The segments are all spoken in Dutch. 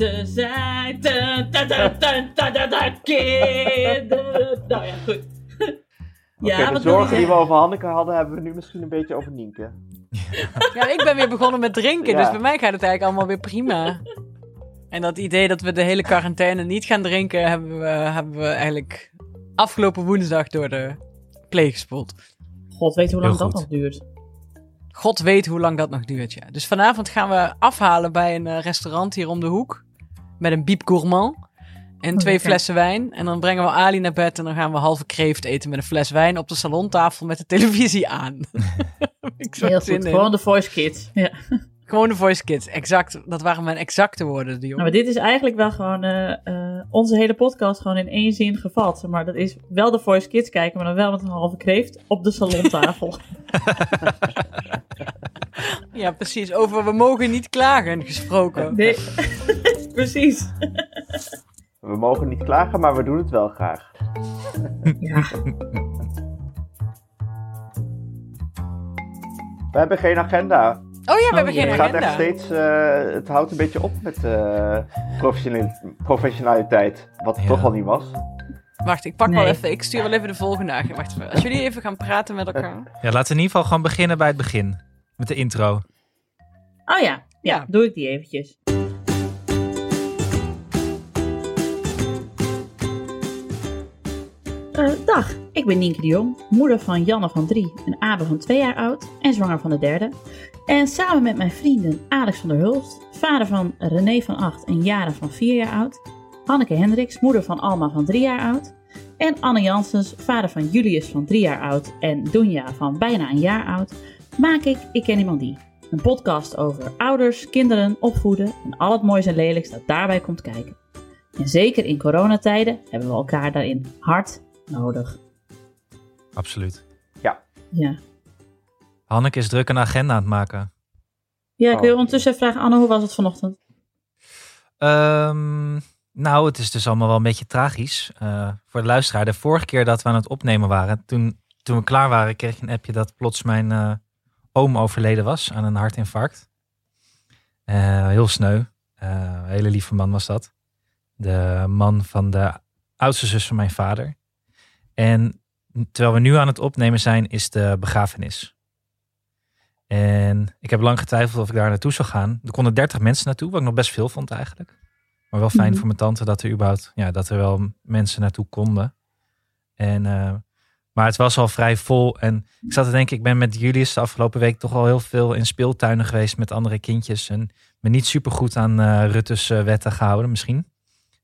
te zijn. Ta, ta, ta, ta, ta, ta, ta, kinderen. Nou ja, goed. De wat wil je zorgen die we over Hanneke hadden, hebben we nu misschien een beetje over Nienke. Ja, ik ben weer begonnen met drinken, Ja. dus bij mij gaat het eigenlijk allemaal weer prima. En dat idee dat we de hele quarantaine niet gaan drinken, hebben we, hebben we eigenlijk afgelopen woensdag door de pleeg gespoeld. God weet hoe lang dat nog duurt. God weet hoe lang dat nog duurt, ja. Dus vanavond gaan we afhalen bij een eh, restaurant hier om de hoek. Met een biep gourmand. En twee lekker. flessen wijn. En dan brengen we Ali naar bed en dan gaan we halve kreeft eten met een fles wijn op de salontafel met de televisie aan. ik Heel goed. in. Gewoon de voice kids. Ja. Gewoon de voice kids. Exact. Dat waren mijn exacte woorden, die Nou, jongen. maar dit is eigenlijk wel gewoon eh, eh, onze hele podcast gewoon in één zin gevat. Maar dat is wel de voice kids kijken, maar dan wel met een halve kreeft op de salontafel. Ja, precies. Over we mogen niet klagen gesproken. nee, precies. We mogen niet klagen, maar we doen het wel graag. Ja. We hebben geen agenda. Oh ja, we hebben jee. geen Het gaat echt agenda. steeds, eh, het houdt een beetje op met eh, professionali- professionaliteit. Wat het Ja. toch al niet was. Wacht, ik pak wel even. Ik stuur wel even de volgende agenda. Wacht even. Als jullie even gaan praten met elkaar. Ja, laten we in ieder geval gewoon beginnen bij het begin. Met de intro. Oh ja. ja, Ja. doe ik die eventjes. Eh, dag, ik ben Nienke de Jong, moeder van Janne van 3 en Abe van 2 jaar oud en zwanger van de derde. En samen met mijn vrienden Alex van der Hulst, vader van René van 8 en Jaren van 4 jaar oud, Hanneke Hendricks, moeder van Alma van 3 jaar oud, en Anne Janssens, vader van Julius van 3 jaar oud en Dunja van bijna een jaar oud, maak ik Ik Ken Iemand Die. Een podcast over ouders, kinderen, opvoeden en al het moois en lelijks dat daarbij komt kijken. En zeker in coronatijden hebben we elkaar daarin hard nodig. Absoluut. Ja, Hanneke is druk een agenda aan het maken. ja ik Oh. wil ondertussen even vragen, Anne, hoe was het vanochtend? Ehm, nou, het is dus allemaal wel een beetje tragisch. eh, voor de luisteraar. De vorige keer dat we aan het opnemen waren, toen, toen we klaar waren, kreeg ik een appje dat plots mijn eh, oom overleden was aan een hartinfarct. Eh, heel sneu. Een hele lieve man was dat. De man van de oudste zus van mijn vader. En terwijl we nu aan het opnemen zijn, is de begrafenis. En ik heb lang getwijfeld of ik daar naartoe zou gaan. Er konden 30 mensen naartoe, wat ik nog best veel vond eigenlijk. Maar wel fijn Mhm. voor mijn tante dat er überhaupt, ja, dat er wel mensen naartoe konden. En, eh, maar het was al vrij vol. En ik zat te denken, ik ben met Julius de afgelopen week toch al heel veel in speeltuinen geweest met andere kindjes. En me niet super goed aan eh Rutte's eh, wetten gehouden misschien.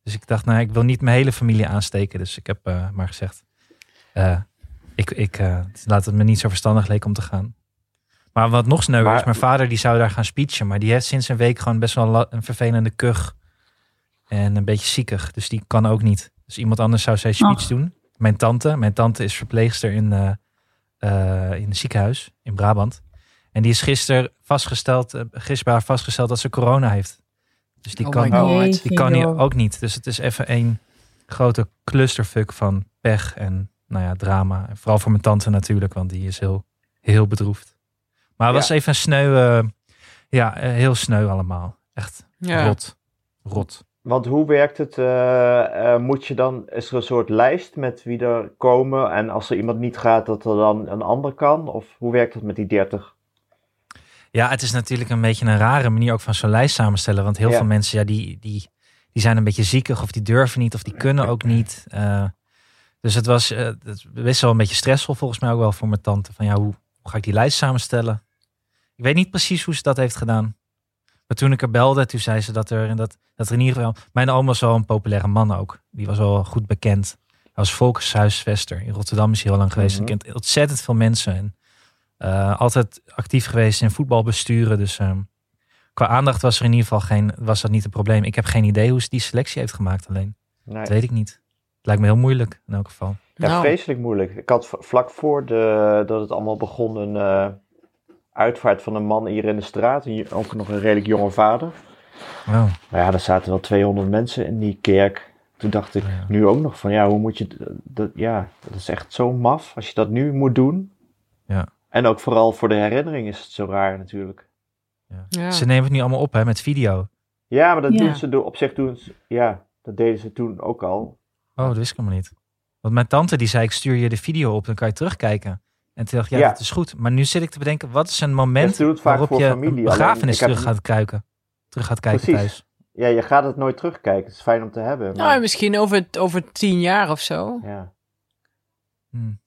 Dus ik dacht, nou, ik wil niet mijn hele familie aansteken. Dus ik heb maar gezegd, ik, ik, laat het me niet zo verstandig leek om te gaan. Maar wat nog sneuwer Maar- is, mijn vader die zou daar gaan speechen. Maar die heeft sinds een week gewoon best wel een vervelende kuch. En een beetje ziekig. Dus die kan ook niet. Dus iemand anders zou zijn speech Ach. doen. Mijn tante. Mijn tante is verpleegster in, eh eh, in een ziekenhuis in Brabant. En die is gisteren vastgesteld, eh, gisteren vastgesteld dat ze corona heeft. Dus die Oh kan, God. Die kan hier ook niet. Dus het is even één grote clusterfuck van pech en nou ja, drama. En vooral voor mijn tante natuurlijk, want die is heel, heel bedroefd. Maar het was even een sneu, eh, ja, eh, heel sneu allemaal. Echt Ja. rot. Rot. Want hoe werkt het? eh, eh, moet je dan, is er een soort lijst met wie er komen? En als er iemand niet gaat, dat er dan een ander kan? Of hoe werkt het met die 30? Ja, het is natuurlijk een beetje een rare manier ook van zo'n lijst samenstellen. Want heel Ja. veel mensen, ja, die, die, die zijn een beetje ziekig of die durven niet of die kunnen ook niet. Eh, dus het was eh, het is best wel een beetje stressvol volgens mij ook wel voor mijn tante. Van ja, hoe, hoe ga ik die lijst samenstellen? Ik weet niet precies hoe ze dat heeft gedaan. Maar toen ik er belde, toen zei ze dat er, dat, dat er in ieder geval... Mijn oom was wel een populaire man ook. Die was wel goed bekend. Hij was volkshuisvester. In Rotterdam is hij heel lang geweest. Hij kent ontzettend veel mensen. En eh, altijd actief geweest in voetbalbesturen. Dus ehm, qua aandacht was er in ieder geval geen, was dat niet een probleem. Ik heb geen idee hoe ze die selectie heeft gemaakt alleen. Nee. Dat weet ik niet. Het lijkt me heel moeilijk in elk geval. Ja, Nou. vreselijk moeilijk. Ik had vlak voor de, dat het allemaal begon een eh, uitvaart van een man hier in de straat. Hier ook nog een redelijk jonge vader. Wow. Maar ja, er zaten wel 200 mensen in die kerk. Toen dacht ik Ja. nu ook nog van ja, hoe moet je dat? Ja, dat is echt zo maf als je dat nu moet doen. Ja. En ook vooral voor de herinnering is het zo raar natuurlijk. Ja. Ja. Ze nemen het nu allemaal op hè, met video. Ja, maar dat Ja. doen ze door, op zich doen ze, ja, dat deden ze toen ook al. Oh, dat wist ik helemaal niet. Want mijn tante die zei, ik stuur je de video op, dan kan je terugkijken. En toen dacht ik, ja, Ja. dat is goed. Maar nu zit ik te bedenken, wat is een moment waarop voor je familie, begrafenis terug gaat kijken? Terug gaat kijken Precies. thuis. Ja, je gaat het nooit terugkijken. Het is fijn om te hebben. Nou, Maar, misschien over, over tien jaar of zo. ja, Hmm.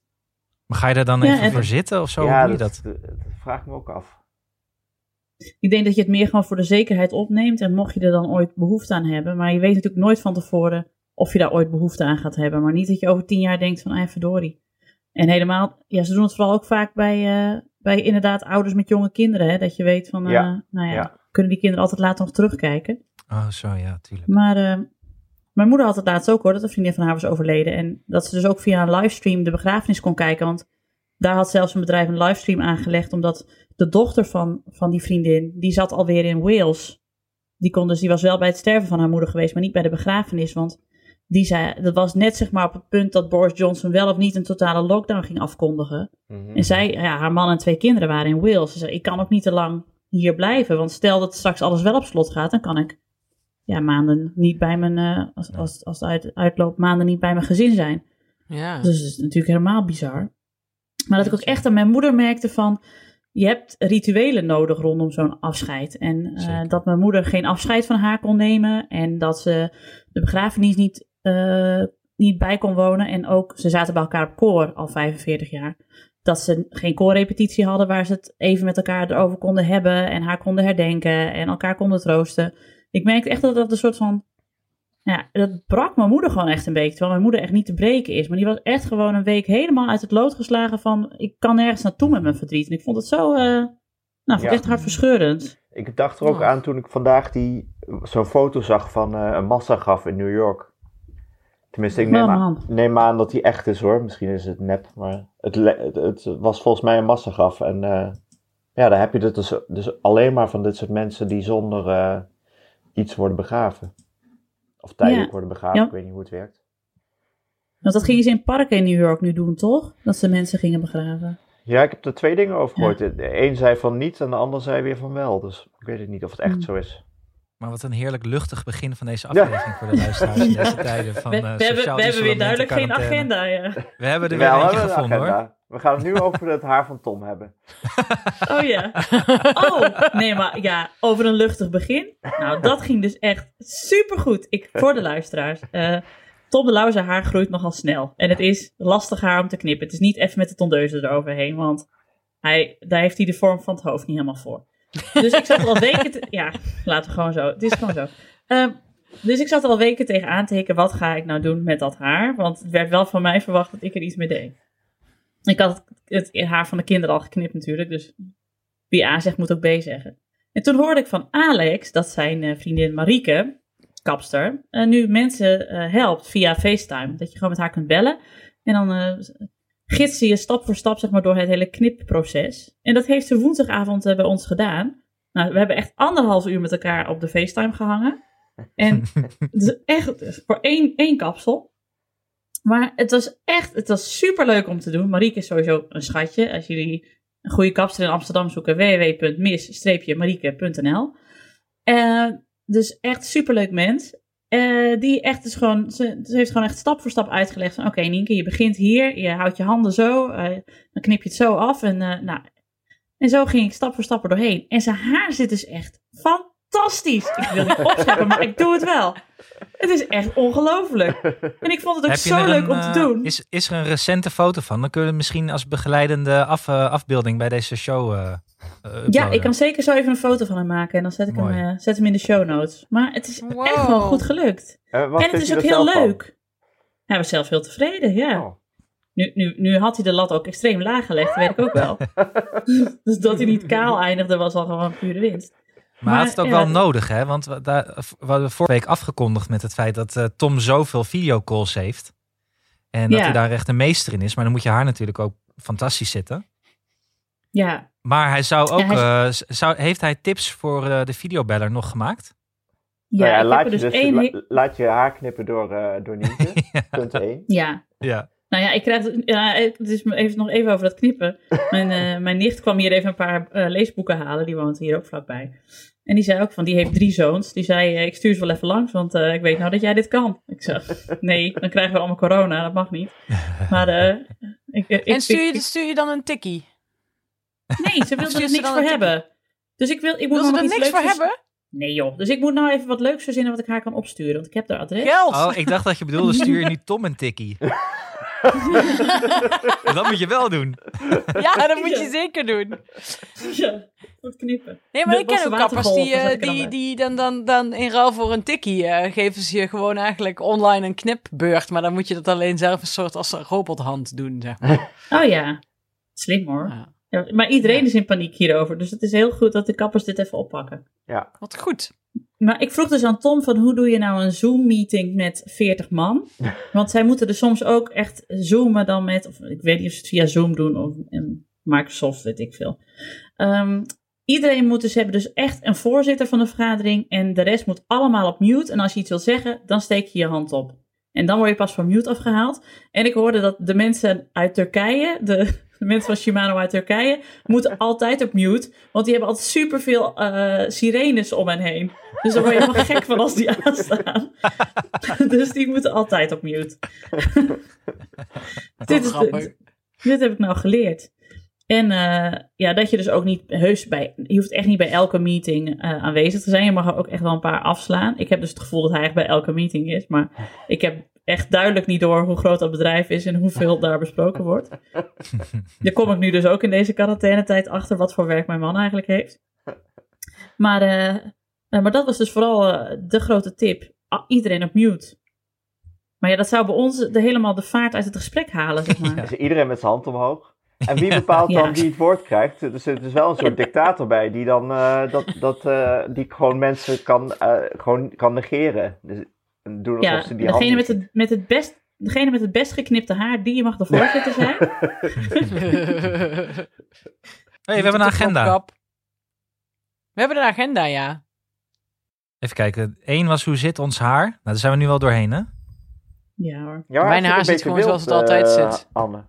Maar ga je daar dan Ja, even en- voor zitten of zo? Hoe ja doe je dat, dat? dat, dat vraag ik me ook af. Ik denk dat je het meer gewoon voor de zekerheid opneemt. En mocht je er dan ooit behoefte aan hebben. Maar je weet natuurlijk nooit van tevoren of je daar ooit behoefte aan gaat hebben. Maar niet dat je over tien jaar denkt van, ah verdorie. En helemaal, ja, ze doen het vooral ook vaak bij, eh, bij inderdaad ouders met jonge kinderen. Hè, dat je weet van, eh, Ja, nou ja, ja. kunnen die kinderen altijd later nog terugkijken. Oh, zo, ja, tuurlijk. Maar eh, mijn moeder had het laatst ook hoor, dat een vriendin van haar was overleden. En dat ze dus ook via een livestream de begrafenis kon kijken. Want daar had zelfs een bedrijf een livestream aangelegd. Omdat de dochter van, van die vriendin, die zat alweer in Wales. Die, kon dus, die was wel bij het sterven van haar moeder geweest, maar niet bij de begrafenis. Want die zei, dat was net zeg maar op het punt dat Boris Johnson wel of niet een totale lockdown ging afkondigen. Mhm. En zij, ja, haar man en twee kinderen waren in Wales. Ze zei, ik kan ook niet te lang hier blijven. Want stel dat straks alles wel op slot gaat, dan kan ik ja, maanden niet bij mijn, eh, als, als, als het uit, uitloopt, maanden niet bij mijn gezin zijn. Ja. Dus dat is natuurlijk helemaal bizar. Maar dat ik ook echt aan mijn moeder merkte van, je hebt rituelen nodig rondom zo'n afscheid. En eh, dat mijn moeder geen afscheid van haar kon nemen. En dat ze de begrafenis niet, eh, niet bij kon wonen. En ook, ze zaten bij elkaar op koor al 45 jaar. Dat ze geen koorrepetitie hadden waar ze het even met elkaar erover konden hebben. En haar konden herdenken en elkaar konden troosten. Ik merkte echt dat dat een soort van ja, dat brak mijn moeder gewoon echt een beetje. Terwijl mijn moeder echt niet te breken is. Maar die was echt gewoon een week helemaal uit het lood geslagen van... ik kan nergens naartoe met mijn verdriet. En ik vond het zo... eh nou, vond ik Ja. echt hartverscheurend. Ik dacht er ook Oh. aan toen ik vandaag die, zo'n foto zag van eh, een massagraf in New York. Tenminste, ik neem, aan, neem aan dat die echt is hoor. Misschien is het nep, maar het, het, was volgens mij een massagraf. En eh, ja, daar heb je het dus, dus alleen maar van dit soort mensen die zonder eh, iets worden begraven. Of tijdelijk Ja. worden begraven, Ja. ik weet niet hoe het werkt. Want dat gingen ze in parken in New York nu doen, toch? Dat ze mensen gingen begraven. Ja, ik heb er twee dingen over Ja. gehoord. De een zei van niet en de ander zei weer van wel. Dus ik weet het niet of het echt Hmm. zo is. Maar wat een heerlijk luchtig begin van deze aflevering voor de luisteraars in deze tijden van we, eh, we, hebben, sociaal we hebben weer duidelijk geen agenda, ja. We hebben er Wel, weer we eentje hebben een gevonden hoor. agenda. We gaan het nu over het haar van Tom hebben. Oh ja. Oh, nee, maar ja, over een luchtig begin. Nou, dat ging dus echt supergoed. Ik, voor de luisteraars. eh Tom de Lauw, zijn haar groeit nogal snel. En het is lastig haar om te knippen. Het is niet even met de tondeuze eroverheen, want hij, daar heeft hij de vorm van het hoofd niet helemaal voor. Dus ik zat al weken. Ja, laten we gewoon zo. Het is gewoon zo. Ehm, dus ik zat al weken tegenaan te hikken, wat ga ik nou doen met dat haar? Want het werd wel van mij verwacht dat ik er iets mee deed. Ik had het haar van de kinderen al geknipt natuurlijk, dus wie A zegt moet ook B zeggen. En toen hoorde ik van Alex dat zijn eh, vriendin Marieke, kapster, eh, nu mensen eh, helpt via FaceTime. Dat je gewoon met haar kunt bellen en dan gids ze je stap voor stap zeg maar, door het hele knipproces. En dat heeft ze woensdagavond eh, bij ons gedaan. Nou, we hebben echt anderhalf uur met elkaar op de FaceTime gehangen. En het is echt voor één, één kapsel. Maar het was echt, het was super leuk om te doen. Marieke is sowieso een schatje. Als jullie een goede kapster in Amsterdam zoeken, www.mis-marieke.nl. Eh, dus echt superleuk mens. Eh, die echt dus gewoon, ze, ze heeft gewoon echt stap voor stap uitgelegd van, oké Nienke, je begint hier, je houdt je handen zo, eh, dan knip je het zo af en eh, nou. En zo ging ik stap voor stap er doorheen. En zijn haar zit dus echt fantastisch. Ik wil niet opscheppen, maar ik doe het wel. Het is echt ongelooflijk. En ik vond het ook Heb zo leuk een, om te doen. Is, is er een recente foto van? Dan kunnen we misschien als begeleidende af, afbeelding bij deze show eh, Ja, uploaden. ik kan zeker zo even een foto van hem maken en dan zet ik hem, eh, zet hem in de show notes. Maar het is Wow. echt gewoon goed gelukt. Eh, wat en het is ook heel zelf van? leuk. Hij was zelf heel tevreden, ja. Oh. Nu, nu, nu had hij de lat ook extreem laag gelegd, dat weet ik ook wel. dus dat hij niet kaal eindigde was al gewoon pure winst. Maar hij had het ook ja, wel nodig, hè? Want we, daar, we hadden vorige week afgekondigd met het feit dat eh, Tom zoveel videocalls heeft. En dat Ja. hij daar echt een meester in is. Maar dan moet je haar natuurlijk ook fantastisch zitten. Ja, Maar hij zou ook. hij eh, zou, heeft hij tips voor eh, de videobeller nog gemaakt? ja, Nou ja, ik laat, je dus dus, één... la- laat je haar knippen door, eh door Nienke. Punt 1. Ja, Ja. Nou ja, ik krijg het. Ja, het is me even, nog even over dat knippen. Mijn, eh, mijn nicht kwam hier even een paar leesboeken halen. Die woont hier ook vlakbij. En die zei ook van, die heeft drie zoons. Die zei, eh, ik stuur ze wel even langs, want eh, ik weet nou dat jij dit kan. Ik zeg, nee, dan krijgen we allemaal corona. Dat mag niet. Maar eh, ik, ik, En stuur ik- je, stuur je dan een tikkie? Nee, ze wilde Stuur er niks voor hebben. Dus ik wil, ik moet Wil ze nog er iets niks leuks voor hebben? Nee joh, dus ik moet nou even wat leuks verzinnen wat ik haar kan opsturen. Want ik heb haar adres. Geld! Oh, ik dacht dat je bedoelde, stuur je nu Tom een tikkie. dat moet je wel doen. Ja, dat moet je Ja. zeker doen. Ja, wat knippen. Nee, maar De ik ken ook kappers die, eh, die, dan die dan, dan, dan in ruil voor een tikkie eh, geven ze je gewoon eigenlijk online een knipbeurt. Maar dan moet je dat alleen zelf een soort als een robothand doen, zeg maar. Oh ja, slim hoor. Ja. Ja, maar iedereen is in paniek hierover. Dus het is heel goed dat de kappers dit even oppakken. Wat goed. Maar ik vroeg dus aan Tom van hoe doe je nou een Zoom-meeting met 40 man? Want zij moeten er soms ook echt zoomen dan met, of ik weet niet of ze het via Zoom doen of in Microsoft, weet ik veel. Ehm, iedereen moet dus hebben dus echt een voorzitter van de vergadering en de rest moet allemaal op mute. En als je iets wil zeggen, dan steek je je hand op. En dan word je pas van mute afgehaald. En ik hoorde dat de mensen uit Turkije, de, de mensen van Shimano uit Turkije, moeten altijd op mute. Want die hebben altijd superveel eh sirenes om hen heen. Dus daar word je helemaal gek van als die aanstaan. dus die moeten altijd op mute. dit, is, dit, dit heb ik nou geleerd. En eh, ja, dat je dus ook niet heus bij, je hoeft echt niet bij elke meeting eh, aanwezig te zijn. Je mag er ook echt wel een paar afslaan. Ik heb dus het gevoel dat hij echt bij elke meeting is. Maar ik heb echt duidelijk niet door hoe groot dat bedrijf is en hoeveel daar besproken wordt. Daar kom ik nu dus ook in deze quarantainetijd achter wat voor werk mijn man eigenlijk heeft. Maar, eh, eh, maar dat was dus vooral eh, de grote tip. Iedereen op mute. Maar ja, dat zou bij ons de, helemaal de vaart uit het gesprek halen, zeg maar. Dus iedereen met zijn hand omhoog. En wie bepaalt Ja. dan wie het woord krijgt? Er zit dus wel een soort dictator bij die dan eh, dat, dat, eh, die gewoon mensen kan, eh, gewoon kan negeren. Dus doen alsof Ja, ze die degene met het, met het best... Degene met het best geknipte haar, die mag de voorzitter zijn. Hey, we hebben een agenda. We hebben een agenda, ja. Even kijken. Eén was hoe zit ons haar? Nou, daar zijn we nu wel doorheen, hè? Ja hoor. Ja, Mijn haar zit gewoon zoals het altijd eh, zit. Anne.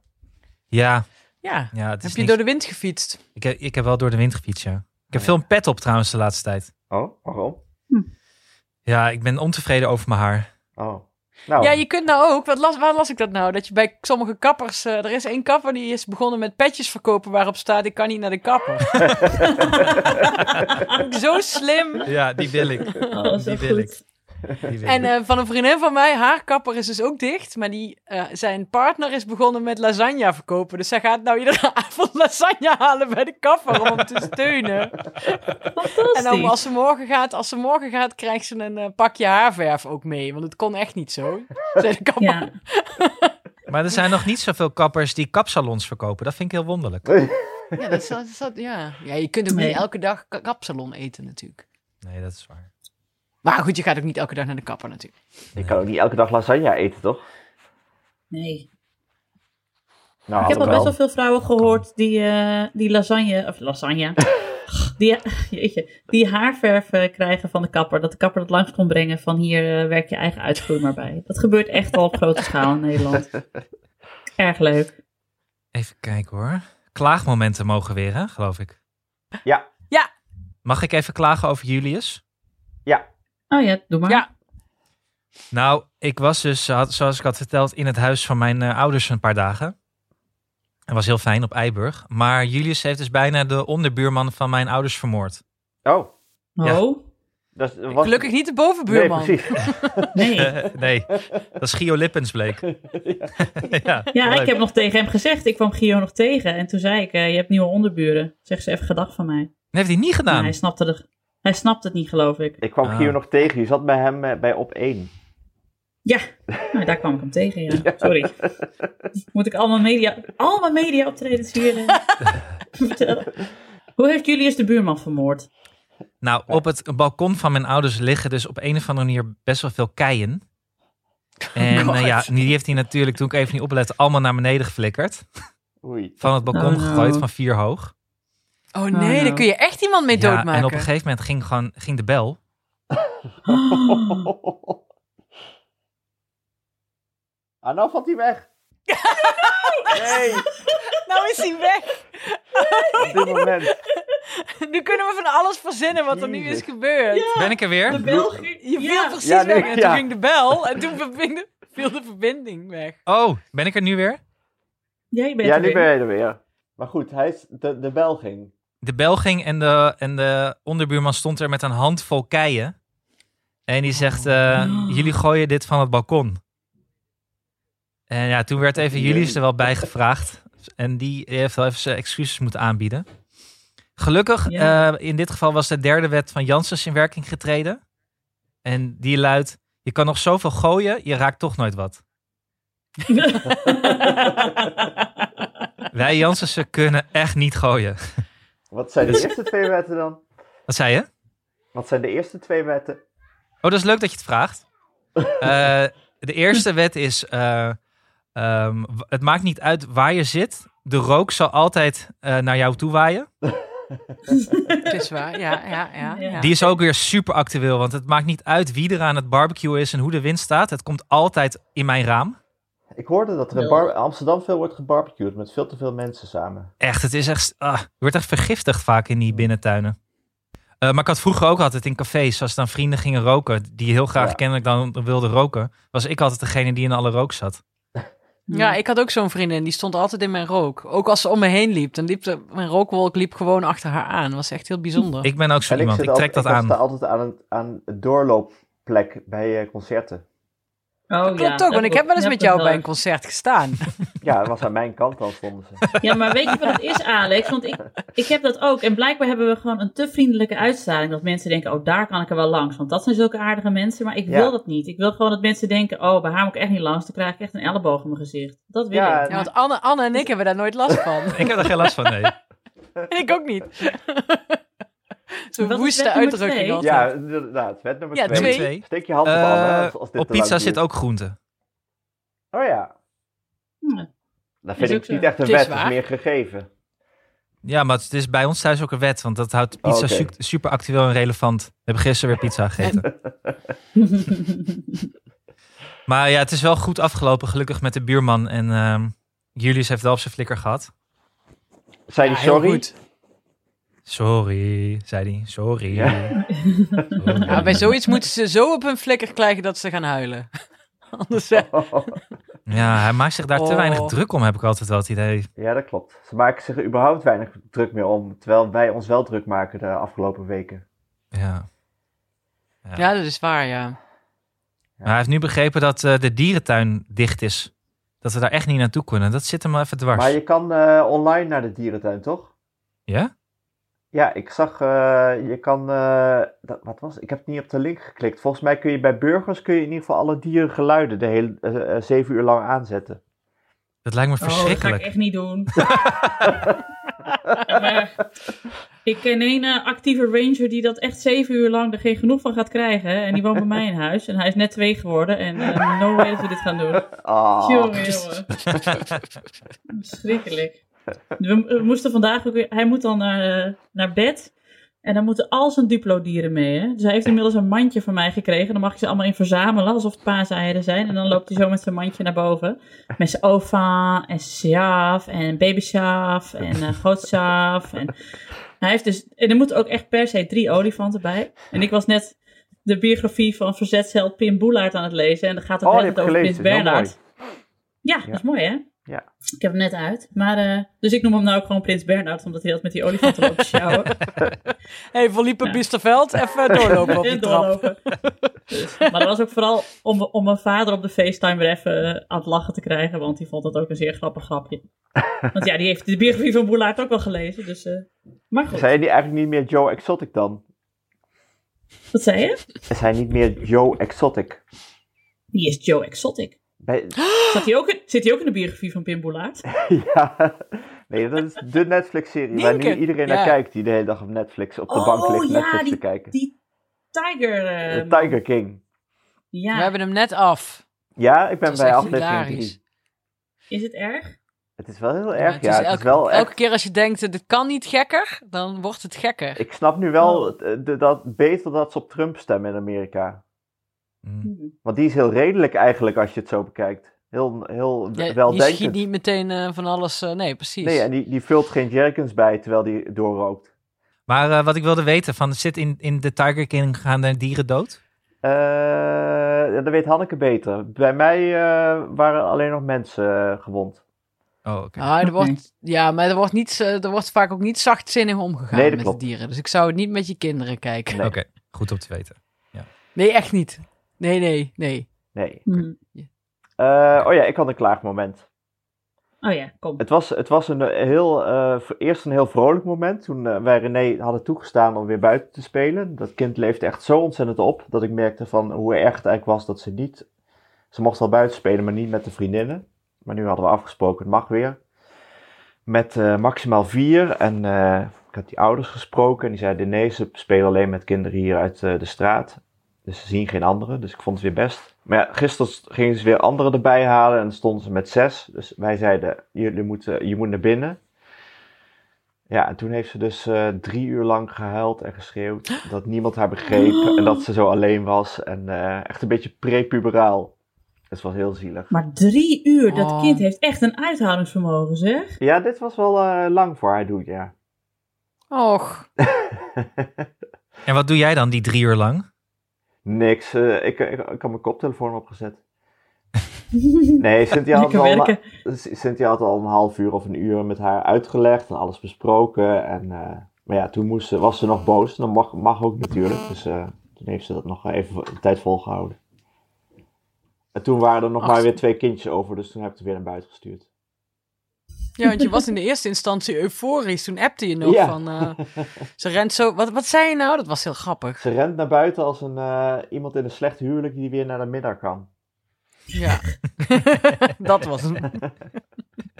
Ja, Ja. ja het is Heb je niks. door de wind gefietst? ik, heb, ik heb wel door de wind gefietst, ja. Ik heb veel een pet op trouwens de laatste tijd. Oh, waarom? Ja, ik ben ontevreden over mijn haar. Oh. Nou, Ja, je kunt nou ook, wat las, waar las ik dat nou? Dat je bij sommige kappers, eh, er is één kapper die is begonnen met petjes verkopen waarop staat ik kan niet naar de kapper. Zo slim. Ja, die wil ik. Oh, Die wil goed. Wil En eh, van een vriendin van mij, haar kapper is dus ook dicht, maar die, eh, zijn partner is begonnen met lasagne verkopen. Dus zij gaat nou iedere avond lasagne halen bij de kapper om hem te steunen. En dan als ze morgen gaat, als ze morgen gaat, krijgt ze een eh, pakje haarverf ook mee, want het kon echt niet zo. Zei de kapper. Ja, Maar er zijn nog niet zoveel kappers die kapsalons verkopen. Dat vind ik heel wonderlijk. Ja, dat is, dat is- dat- ja. ja, je kunt ook Nee. niet elke dag ka- kapsalon eten natuurlijk. Nee, dat is waar. Maar goed, je gaat ook niet elke dag naar de kapper natuurlijk. je kan ook niet elke dag lasagne eten, toch? nee. Nou, Ik heb al best wel veel vrouwen gehoord die, eh, die lasagne, of lasagne, die, jeetje, die haarverf eh, krijgen van de kapper. Dat de kapper dat langs kon brengen van hier eh, werk je eigen uitgroei maar bij. Dat gebeurt echt al op grote schaal in Nederland. Erg leuk. Even kijken hoor. Klaagmomenten mogen weer, hè, geloof ik. Ja. Ja. Mag ik even klagen over Julius? Ja. Oh ja, doe maar. Ja. Nou, ik was dus, had- zoals ik had verteld, in het huis van mijn eh, ouders een paar dagen. Het was heel fijn op Eiburg. Maar Julius heeft dus bijna de onderbuurman van mijn ouders vermoord. Oh. Ja. Oh, Dat was... Gelukkig niet de Nee, bovenbuurman. precies. nee. Nee, dat is Gio Lippens bleek. ja, Ja, ik heb nog tegen hem gezegd. Ik kwam Gio nog tegen. En toen zei ik, eh, je hebt nieuwe onderburen. Zeg ze even gedag van mij. Dat heeft hij niet Maar gedaan. hij, snapte de, hij snapte het niet, geloof ik. Ik kwam Ah. Gio nog tegen. Je zat bij hem eh, bij op 1. Ja, nou, daar kwam ik hem tegen, ja. Sorry. Moet ik allemaal media, allemaal media optredens hier eh, vertellen? Hoe heeft Julius de buurman vermoord? Nou, op het balkon van mijn ouders liggen dus op een of andere manier best wel veel keien. En God. eh, ja, die heeft hij natuurlijk, toen ik even niet oplette, allemaal naar beneden geflikkerd. Oei. Van het balkon Oh, no. gegooid, van vier hoog. Oh nee, Oh, daar no. kun je echt iemand mee Ja, doodmaken. en op een gegeven moment ging, gewoon, ging de bel. Oh, Ah, nou valt hij weg. Nee, Nou is hij weg. op dit moment. Nu kunnen we van alles verzinnen wat er nu is gebeurd. Ja, Ben ik er weer? de België. Je viel Ja. precies Ja, nee, weg en toen ging de bel en toen viel de, viel de verbinding weg. Oh, ben ik er nu weer? Ja, je bent Ja, er nu weer. ben je er weer. Maar goed, hij is de, de bel ging. De bel ging en de, en de onderbuurman stond er met een handvol keien. En die zegt, eh, Oh. jullie gooien dit van het balkon. En ja, toen werd even Julius er wel bij gevraagd. En die heeft wel even zijn excuses moeten aanbieden. Gelukkig, Ja. eh, in dit geval was de derde wet van Janssens in werking getreden. En die luidt, je kan nog zoveel gooien, je raakt toch nooit wat. Wij Janssensen kunnen echt niet gooien. Wat zijn de Dus- eerste twee wetten dan? Wat zei je? Wat zijn de eerste twee wetten? Oh, dat is leuk dat je het vraagt. Eh, de eerste wet is: eh, ehm, het maakt niet uit waar je zit. De rook zal altijd eh, naar jou toe waaien. Het is waar, ja, ja, ja. Ja. ja. Die is ook weer super actueel, want het maakt niet uit wie er aan het barbecue is en hoe de wind staat. Het komt altijd in mijn raam. Ik hoorde dat er in Amsterdam veel wordt gebarbecued met veel te veel mensen samen. Echt, het is echt. ah, je wordt echt vergiftigd vaak in die binnentuinen. Eh, maar ik had vroeger ook altijd in cafés, als dan vrienden gingen roken, die heel graag Ja. kennelijk dan wilden roken, was ik altijd degene die in alle rook zat. Ja, ik had ook zo'n vriendin, die stond altijd in mijn rook. Ook als ze om me heen liep, dan liep de, mijn rookwolk liep gewoon achter haar aan. Dat was echt heel bijzonder. Ik ben ook zo En iemand, ik trek altijd, dat ik aan. sta altijd aan een, aan een doorloopplek bij eh, concerten. Oh, Klopt ja, ook, want ik heb wel eens dat met jou bij een concert gestaan. Ja, dat was aan mijn kant dan stonden ze. Ja, maar weet je wat het is, Alex? Want ik, ik heb dat ook. En blijkbaar hebben we gewoon een te vriendelijke uitstraling. Dat mensen denken, oh, daar kan ik er wel langs. Want dat zijn zulke aardige mensen. Maar ik Ja. wil dat niet. Ik wil gewoon dat mensen denken, oh, bij haar moet ik echt niet langs. Dan krijg ik echt een elleboog in mijn gezicht. Dat wil Ja, ik. Ja, want Anne, Anne en ik hebben daar nooit last van. Ik heb er geen last van, nee. ik ook niet. Zo'n woeste uitdrukking twee? altijd. Ja, inderdaad. Wet nummer Ja, twee. twee. Twee. Steek je hand op als, als dit op pizza zit ook groente. Oh ja, Hm. dat Is vind ik niet echt een Het wet, het is meer gegeven. Ja, maar het is bij ons thuis ook een wet, want dat houdt pizza Oh, oké. su- super actueel en relevant. We hebben gisteren weer pizza gegeten. Maar ja, het is wel goed afgelopen, gelukkig met de buurman. En ehm Julius heeft wel op zijn flikker gehad. Zei Ja, die heel sorry? Sorry, zei hij. Sorry. Ja. Sorry. Ja, bij zoiets moeten ze zo op hun flikker krijgen dat ze gaan huilen. Anders, Ja, hij maakt zich daar te Oh. weinig druk om, heb ik altijd wel het idee. Ja, dat klopt. Ze maken zich er überhaupt weinig druk meer om. Terwijl wij ons wel druk maken de afgelopen weken. Ja. ja, dat is waar, ja. Maar hij heeft nu begrepen dat eh, de dierentuin dicht is. Dat we daar echt niet naartoe kunnen. Dat zit hem wel even dwars. Maar je kan eh, online naar de dierentuin, toch? Ja? Ja, ik zag, eh, je kan, eh, dat, wat was, ik heb niet op de link geklikt. Volgens mij kun je bij burgers, kun je in ieder geval alle dierengeluiden de hele, eh, zeven uur lang aanzetten. Dat lijkt me Oh, dat ga ik verschrikkelijk. echt niet doen. Maar ik ken een actieve ranger die dat echt zeven uur lang er geen genoeg van gaat krijgen. En die woont bij mij in huis. En hij is net twee geworden. En eh, no way dat we dit gaan doen. Ah, Jongen, jongen. Verschrikkelijk. We, we moesten vandaag ook weer... Hij moet dan naar, eh, naar bed. En dan moeten al zijn Duplo-dieren mee. Hè? Dus hij heeft inmiddels een mandje van mij gekregen. Dan mag je ze allemaal in verzamelen, alsof het paaseieren zijn. En dan loopt hij zo met zijn mandje naar boven. Met zijn ova en sjaaf en baby sjaaf en uh, groot sjaaf. En hij heeft dus... En er moeten ook echt per se drie olifanten bij. En ik was net de biografie van verzetsheld Pim Boelaert aan het lezen. En dan gaat het Oh, ik over. Prins. Bernhard. Ja, Ja. dat is mooi hè? Ja. Ik heb hem net uit. Maar, eh, dus ik noem hem nou ook gewoon Prins Bernhard, omdat hij altijd met die olifanten loopt te sjouwen. hey, verliepen Ja. Biesterveld, even doorlopen op die doorlopen. Dus, maar dat was ook vooral om, om mijn vader op de FaceTime weer even eh, aan het lachen te krijgen, want die vond dat ook een zeer grappig grapje. Want ja, die heeft de biografie van Boelaert ook wel gelezen, dus... eh, maar goed, Zijn die eigenlijk niet meer Joe Exotic dan? wat zei je? Is hij niet meer Joe Exotic? Die is Joe Exotic. Bij, Zat hij ook in, zit hij ook in de biografie van Pim Boelaert? ja, nee, dat is de Netflix-serie waar nu iedereen Ja. naar kijkt, die de hele dag op Netflix op de Oh, bank ligt ja, Netflix die- te kijken. Die Tiger... De Tiger King. Ja, We hebben hem net af. Ja, ik ben Dat bij aflevering hilarisch. 3. is het erg? Het is wel heel Ja, erg, het ja. is Het is elke, wel elke echt... keer als je denkt, dit kan niet gekker, dan wordt het gekker. Ik snap nu wel Oh. dat, beter dat ze op Trump stemmen in Amerika. Mm. Hm. Want die is heel redelijk eigenlijk als je het zo bekijkt. Heel, heel Ja, wel die schiet niet meteen eh, van alles. eh, nee, precies. Nee, en die, die vult geen jerkens bij terwijl die doorrookt. Maar eh, wat ik wilde weten, van, zit in, in de Tiger King gaan er dieren dood? Eh, ja, dat weet Hanneke beter. Bij mij eh, waren alleen nog mensen gewond. Oh, oké. Ah, er wordt, ja, maar er wordt, niet, er wordt vaak ook niet zachtzinnig omgegaan Nee, met klopt. de dieren. Dus ik zou het niet met je kinderen kijken. Nee. Oké, goed om te weten. Nee, echt niet. Nee, nee, nee. Nee. Hm. Eh, oh ja, ik had een klaagmoment. Oh ja, kom. Het was, het was een eh, heel, eh, v- eerst een heel vrolijk moment toen wij René hadden toegestaan om weer buiten te spelen. Dat kind leefde echt zo ontzettend op dat ik merkte van hoe erg het eigenlijk was dat ze niet... Ze mocht wel buiten spelen, maar niet met de vriendinnen. Maar nu hadden we afgesproken, het mag weer. Met eh, maximaal vier. En eh, ik had die ouders gesproken en die zeiden nee, ze spelen alleen met kinderen hier uit eh, de straat. Dus ze zien geen anderen, dus ik vond het weer best. Maar ja, gisteren gingen ze weer anderen erbij halen en stonden ze met zes. Dus wij zeiden, jullie moeten, je moet naar binnen. Ja, en toen heeft ze dus eh, drie uur lang gehuild en geschreeuwd. Dat niemand haar begreep en dat ze zo alleen was. En eh, echt een beetje prepuberaal. Het was heel zielig. Maar drie uur, dat Oh. kind heeft echt een uithoudingsvermogen, zeg. Ja, dit was wel eh, lang voor haar doen, ja. Och. En wat doe jij dan die drie uur lang? Niks, eh, ik, ik, ik had mijn koptelefoon opgezet. Nee, Cynthia had, al. Cynthia had al een half uur of een uur met haar uitgelegd en alles besproken. En, eh, maar ja, toen moest ze, was ze nog boos. Dat mag, mag ook natuurlijk. Dus eh, toen heeft ze dat nog even een tijd volgehouden. En toen waren er nog Ach. maar weer twee kindjes over, dus toen heb ik er weer naar buiten gestuurd. Ja, want je was in de eerste instantie euforisch. Toen appte je nog Ja. van... eh, ze rent zo... Wat, wat zei je nou? Dat was heel grappig. Ze rent naar buiten als een, eh, iemand in een slecht huwelijk die weer naar de middag kan. Ja. dat was hem.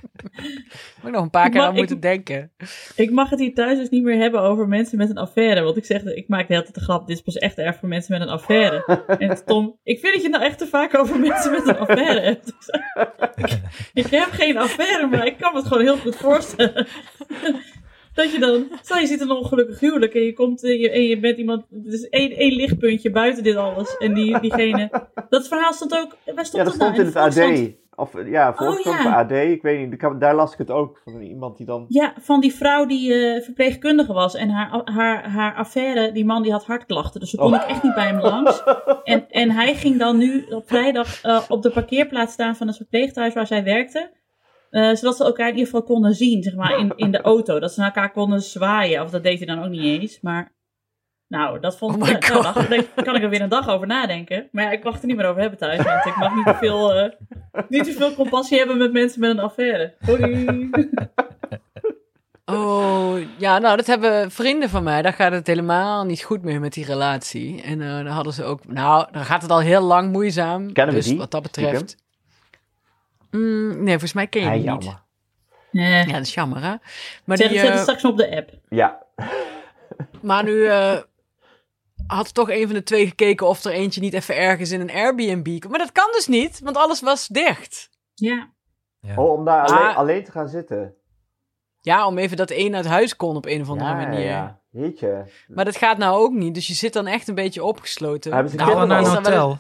Heb ik nog een paar Ik keer mag- aan moeten ik- denken. Ik mag het hier thuis dus niet meer hebben over mensen met een affaire. Want ik zeg, ik maak de hele tijd de grap, dit is pas echt erg voor mensen met een affaire. en Tom, ik vind dat je nou echt te vaak over mensen met een affaire hebt. Ik heb geen affaire, maar ik kan me het gewoon heel goed voorstellen. Dat je dan, stel je zit in een ongelukkig huwelijk en je komt en je, en je bent iemand, er is één, één lichtpuntje buiten dit alles. En die, diegene, dat verhaal stond ook, waar Ja, stond dat het nou? stond in het de AD. Of ja, volgens Oh, ja. AD. Ik weet niet, daar las ik het ook. Van iemand die dan... Ja, van die vrouw die eh, verpleegkundige was. En haar, haar, haar affaire, die man die had hartklachten. Dus ze kon Oh. ik echt niet bij hem langs. En, en hij ging dan nu op vrijdag eh, op de parkeerplaats staan van het verpleeghuis waar zij werkte. Eh, zodat ze elkaar in ieder geval konden zien, zeg maar, in, in de auto. Dat ze naar elkaar konden zwaaien. Of dat deed hij dan ook niet eens. Maar, nou, dat vond Oh ik... my nou, daar kan ik er weer een dag over nadenken. Maar ja, ik mag er niet meer over hebben thuis. Want ik mag niet te veel, eh, niet te veel compassie hebben met mensen met een affaire. Hoi. Oh, ja, nou, dat hebben vrienden van mij. Daar gaat het helemaal niet goed mee met die relatie. En eh dan hadden ze ook... Nou, dan gaat het al heel lang moeizaam. Kennen we dus die? wat dat betreft... Mm, nee, volgens mij ken je niet. jammer. Eh, Ja, dat is jammer, hè? Maar, Zet, die, zet het eh, straks op de app. Ja, maar nu eh, had toch een van de twee gekeken of er eentje niet even ergens in een Airbnb... kon. Maar dat kan dus niet, want alles was dicht. Ja. Ja. oh, om daar Maar- alleen, alleen te gaan zitten. Ja, om even dat één uit huis kon op een of andere ja, manier. Ja, jeetje. Maar dat gaat nou ook niet, dus je zit dan echt een beetje opgesloten. Hebben ze Nou, kinderen naar een hotel.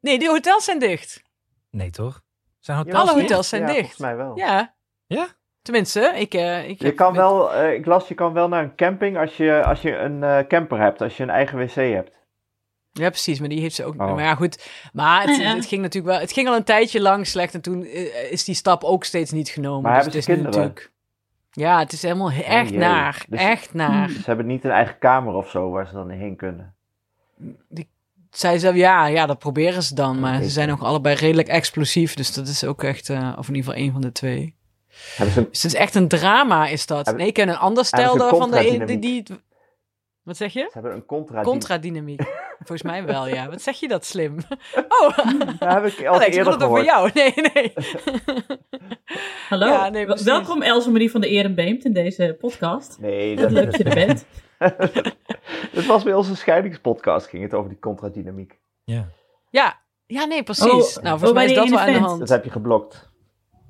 Nee, die hotels zijn dicht. Nee, toch? Zijn Ja, hotels Alle dicht? hotels zijn ja, dicht. volgens mij wel. Ja. Ja? Tenminste, ik... eh, ik Je heb kan met- wel, eh, ik las, je kan wel naar een camping als je, als je een eh, camper hebt, als je een eigen wc hebt. Ja, precies, maar die heeft ze ook... Oh. Maar ja, goed. Maar het, Ja, ja. het ging natuurlijk wel... Het ging al een tijdje lang slecht en toen is die stap ook steeds niet genomen. Maar dus hebben het ze is nu kinderen? natuurlijk... Ja, het is helemaal he- echt naar. Dus- Echt naar. Ze hebben niet een eigen kamer of zo waar ze dan heen kunnen. Zij zei, ja, ja, dat proberen ze dan. Maar ze zijn ook allebei redelijk explosief. Dus dat is ook echt... eh, of in ieder geval één van de twee. Ze Dus het is echt een drama, is dat. Hebben- Nee, ik ken een ander ze daarvan de die, contradynamiek? die... Wat zeg je? ze hebben een contra. Contradynamiek. Volgens mij wel, ja. Wat zeg je dat slim? Oh, Daar heb ik al Alex, ik eerder had het over jou. Nee, nee. Hallo. Ja, nee. Welkom Else Marie van de Erenbeemt in deze podcast. Nee, dat, leuk dat je er bent. het was bij onze scheidingspodcast, ging het over die contradynamiek. Ja. Ja, ja nee, precies. Oh, nou, oh, volgens mij bij is dat wel aan de hand. Dat heb je geblokt.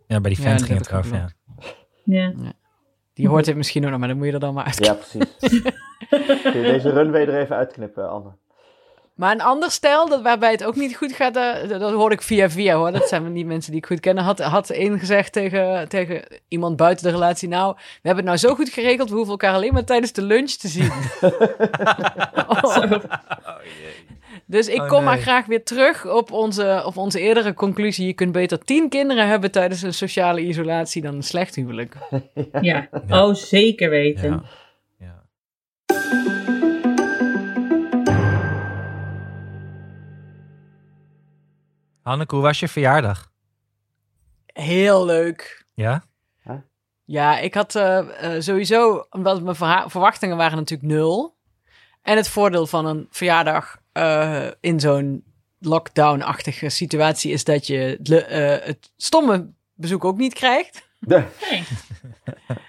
Ja, bij die vent die ging het erover, ja. Ja. Die hoort dit misschien ook nog, maar dan moet je er dan maar uit. Ja, precies. Kun je deze runway er even uitknippen, Anne? Maar een ander stel, dat, waarbij het ook niet goed gaat, eh, dat, dat hoorde ik via via hoor. Dat zijn niet mensen die ik goed ken. Had, had één gezegd tegen, tegen iemand buiten de relatie. Nou, we hebben het nou zo goed geregeld, we hoeven elkaar alleen maar tijdens de lunch te zien. Oh. Dus ik Oh, kom maar graag weer terug op onze, op onze eerdere conclusie. Je kunt beter tien kinderen hebben tijdens een sociale isolatie dan een slecht huwelijk. Ja. Ja. Oh, zeker weten. Ja. ja. Hanneke, hoe was je verjaardag? Heel leuk. Ja? Ja, ik had eh, eh, sowieso, omdat mijn verha- verwachtingen waren natuurlijk nul. En het voordeel van een verjaardag eh, in zo'n lockdown-achtige situatie is dat je le- eh, het stomme bezoek ook niet krijgt. Nee.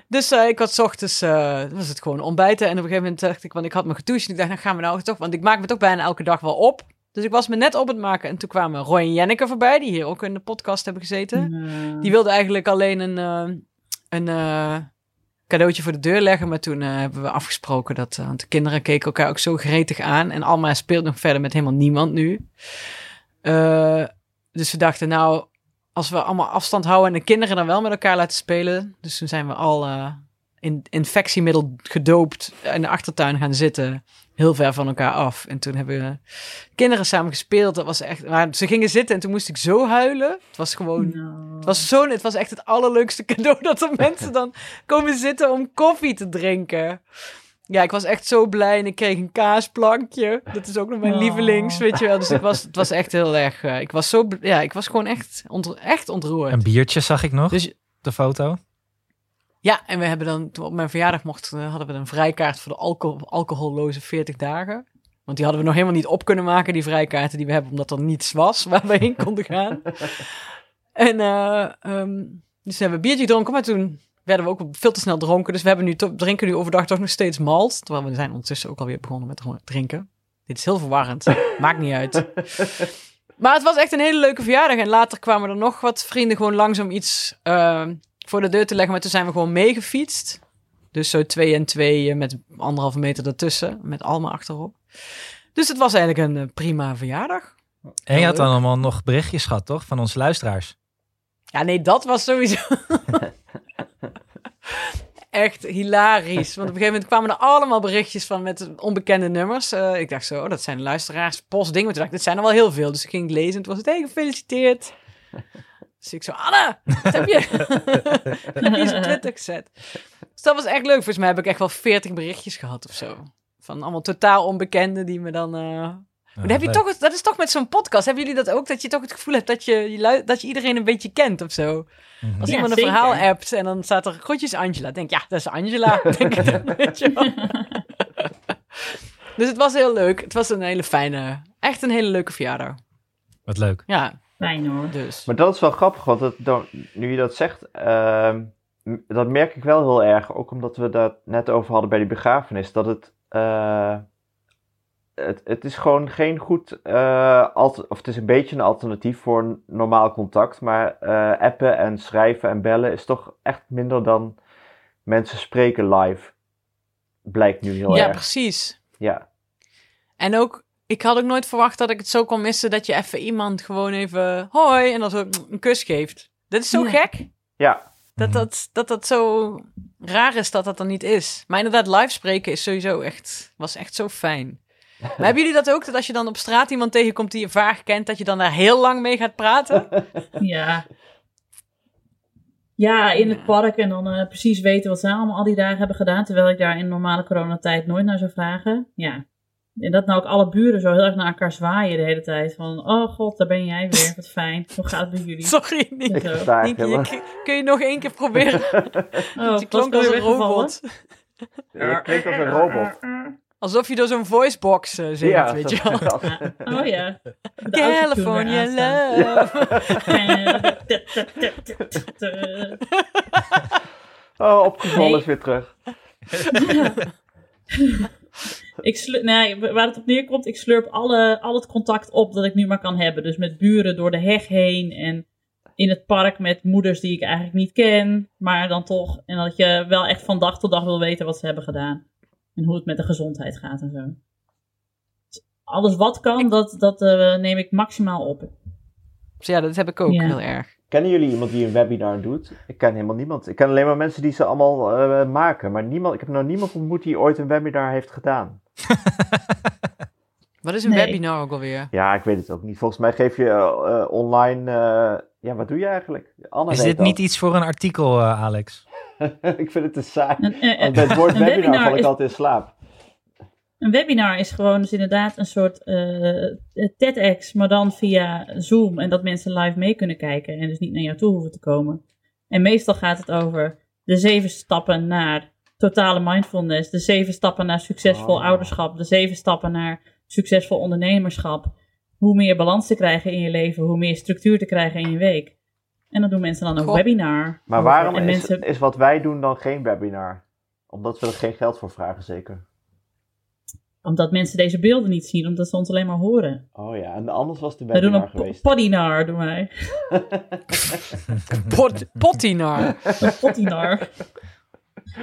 Dus eh, ik had 's ochtends, eh, was het gewoon ontbijten. En op een gegeven moment dacht ik, want ik had me getoucht. En ik dacht, nou gaan we nou toch, want ik maak me toch bijna elke dag wel op. Dus ik was me net op het maken. En toen kwamen Roy en Jenneke voorbij, die hier ook in de podcast hebben gezeten. Die wilde eigenlijk alleen een, eh, een eh, cadeautje voor de deur leggen. Maar toen eh, hebben we afgesproken dat... eh, want de kinderen keken elkaar ook zo gretig aan. En Alma speelt nog verder met helemaal niemand nu. Eh, dus we dachten, nou... Als we allemaal afstand houden en de kinderen dan wel met elkaar laten spelen. Dus toen zijn we al in infectiemiddel gedoopt in de achtertuin gaan zitten. Heel ver van elkaar af. En toen hebben we kinderen samen gespeeld. Dat was echt... Maar ze gingen zitten en toen moest ik zo huilen. Het was gewoon... nou. Het was, zo, het was echt het allerleukste cadeau dat er mensen dan komen zitten om koffie te drinken. Ja, ik was echt zo blij en ik kreeg een kaasplankje. Dat is ook nog mijn Oh. lievelings, weet je wel. Dus ik was, het was echt heel erg... eh, ik was zo... Ja, ik was gewoon echt, ontro- echt ontroerd. Een biertje zag ik nog, Dus de foto. Ja, en we hebben dan... Toen we op mijn verjaardag mochten, eh, hadden we een vrijkaart voor de alcohol, alcoholloze 40 dagen. Want die hadden we nog helemaal niet op kunnen maken, die vrijkaarten die we hebben, omdat er niets was waar we heen konden gaan. En ehm, dus hebben we biertje gedronken, maar toen werden we ook veel te snel dronken. Dus we hebben nu to- drinken nu overdag toch nog steeds malt. Terwijl we zijn ondertussen ook alweer begonnen met drinken. Dit is heel verwarrend. Maakt niet uit. Maar het was echt een hele leuke verjaardag. En later kwamen er nog wat vrienden gewoon langzaam iets eh, voor de deur te leggen. Maar toen zijn we gewoon meegefietst. Dus zo twee en twee eh, met anderhalve meter ertussen. Met Alma achterop. Dus het was eigenlijk een eh, prima verjaardag. En je had dan allemaal nog berichtjes gehad, toch? Van onze luisteraars. Ja, nee, dat was sowieso. Echt hilarisch. Want op een gegeven moment kwamen er allemaal berichtjes van met onbekende nummers. Eh, ik dacht zo, oh, dat zijn luisteraars, postdingen. Toen dacht ik, dit zijn er wel heel veel. Dus ik ging lezen en toen was het, hey, gefeliciteerd. Dus ik zo, Anne, wat heb je? Heb je Twitter gezet? Dus dat was echt leuk. Volgens mij heb ik echt wel veertig berichtjes gehad of zo. Van allemaal totaal onbekenden die me dan... eh, maar dan heb je toch, dat is toch met zo'n podcast. Hebben jullie dat ook? Dat je toch het gevoel hebt dat je, dat je iedereen een beetje kent of zo? Mhm. Als Ja, iemand een zeker. verhaal appt en dan staat er groetjes Angela. Denk ja, dat is Angela. Denk ik dan, weet je wel. dus het was heel leuk. Het was een hele fijne, echt een hele leuke verjaardag. Wat leuk. Ja, Fijn hoor. dus. Maar dat is wel grappig, want het, dan- nu je dat zegt, ehm, dat merk ik wel heel erg. Ook omdat we dat net over hadden bij die begrafenis. Dat het, eh, het, het is gewoon geen goed, eh, alter- of het is een beetje een alternatief voor een normaal contact. Maar eh, appen en schrijven en bellen is toch echt minder dan mensen spreken live. Blijkt nu heel Ja, erg. precies. Ja. En ook, ik had ook nooit verwacht dat ik het zo kon missen dat je even iemand gewoon even hoi en dan zo een kus geeft. Dat is zo Ja. gek. Ja, Dat Mhm. dat, dat dat zo raar is dat dat er niet is. Maar inderdaad, live spreken is sowieso echt, was echt zo fijn. Maar hebben jullie dat ook, dat als je dan op straat iemand tegenkomt die je vaag kent, dat je dan daar heel lang mee gaat praten? Ja. Ja, in het park en dan eh, precies weten wat ze allemaal al die dagen hebben gedaan. Terwijl ik daar in normale coronatijd nooit naar zou vragen. Ja. En dat nou ook alle buren zo heel erg naar elkaar zwaaien de hele tijd. Van, oh god, daar ben jij weer. Wat fijn. Hoe gaat het bij jullie? Sorry, Nick. ik Zo. versta Nick, eigenlijk je- kun je nog één keer proberen? Oh, je klonk als een robot. helemaal. Je klinkt als een robot. Alsof je door zo'n voicebox eh, zingt, Ja, weet je wel. Oh ja. De California love. Oh, opgevallen Nee. is weer terug. Ik slurp, nee, waar het op neerkomt, ik slurp alle, al het contact op dat ik nu maar kan hebben. Dus met buren door de heg heen en in het park met moeders die ik eigenlijk niet ken. Maar dan toch, en dat je wel echt van dag tot dag wil weten wat ze hebben gedaan. En hoe het met de gezondheid gaat en zo. alles wat kan, dat, dat eh, neem ik maximaal op. Dus ja, dat heb ik ook Ja. heel erg. Kennen jullie iemand die een webinar doet? Ik ken helemaal niemand. Ik ken alleen maar mensen die ze allemaal eh, maken. Maar niemand, ik heb nog niemand ontmoet die ooit een webinar heeft gedaan. Wat is een Nee. webinar ook alweer? Ja, ik weet het ook niet. Volgens mij geef je eh, eh, online... eh, ja, wat doe je eigenlijk? Anne Is dit dat. niet iets voor een artikel, Alex? ik vind het te saai. Bij het woord webinar, webinar val ik is- altijd in slaap. Een webinar is gewoon dus inderdaad een soort eh TEDx, maar dan via Zoom. En dat mensen live mee kunnen kijken en dus niet naar jou toe hoeven te komen. En meestal gaat het over de zeven stappen naar totale mindfulness, de zeven stappen naar succesvol Oh. ouderschap, de zeven stappen naar succesvol ondernemerschap. Hoe meer balans te krijgen in je leven, hoe meer structuur te krijgen in je week. En dan doen mensen dan een Goh. webinar. Maar waarom is, mensen, is wat wij doen dan geen webinar? Omdat we er geen geld voor vragen, zeker. Omdat mensen deze beelden niet zien, omdat ze ons alleen maar horen. Oh ja, en anders was de doen webinar een geweest. po- podinar, doen wij. Pot, pottinar. Een pottinar.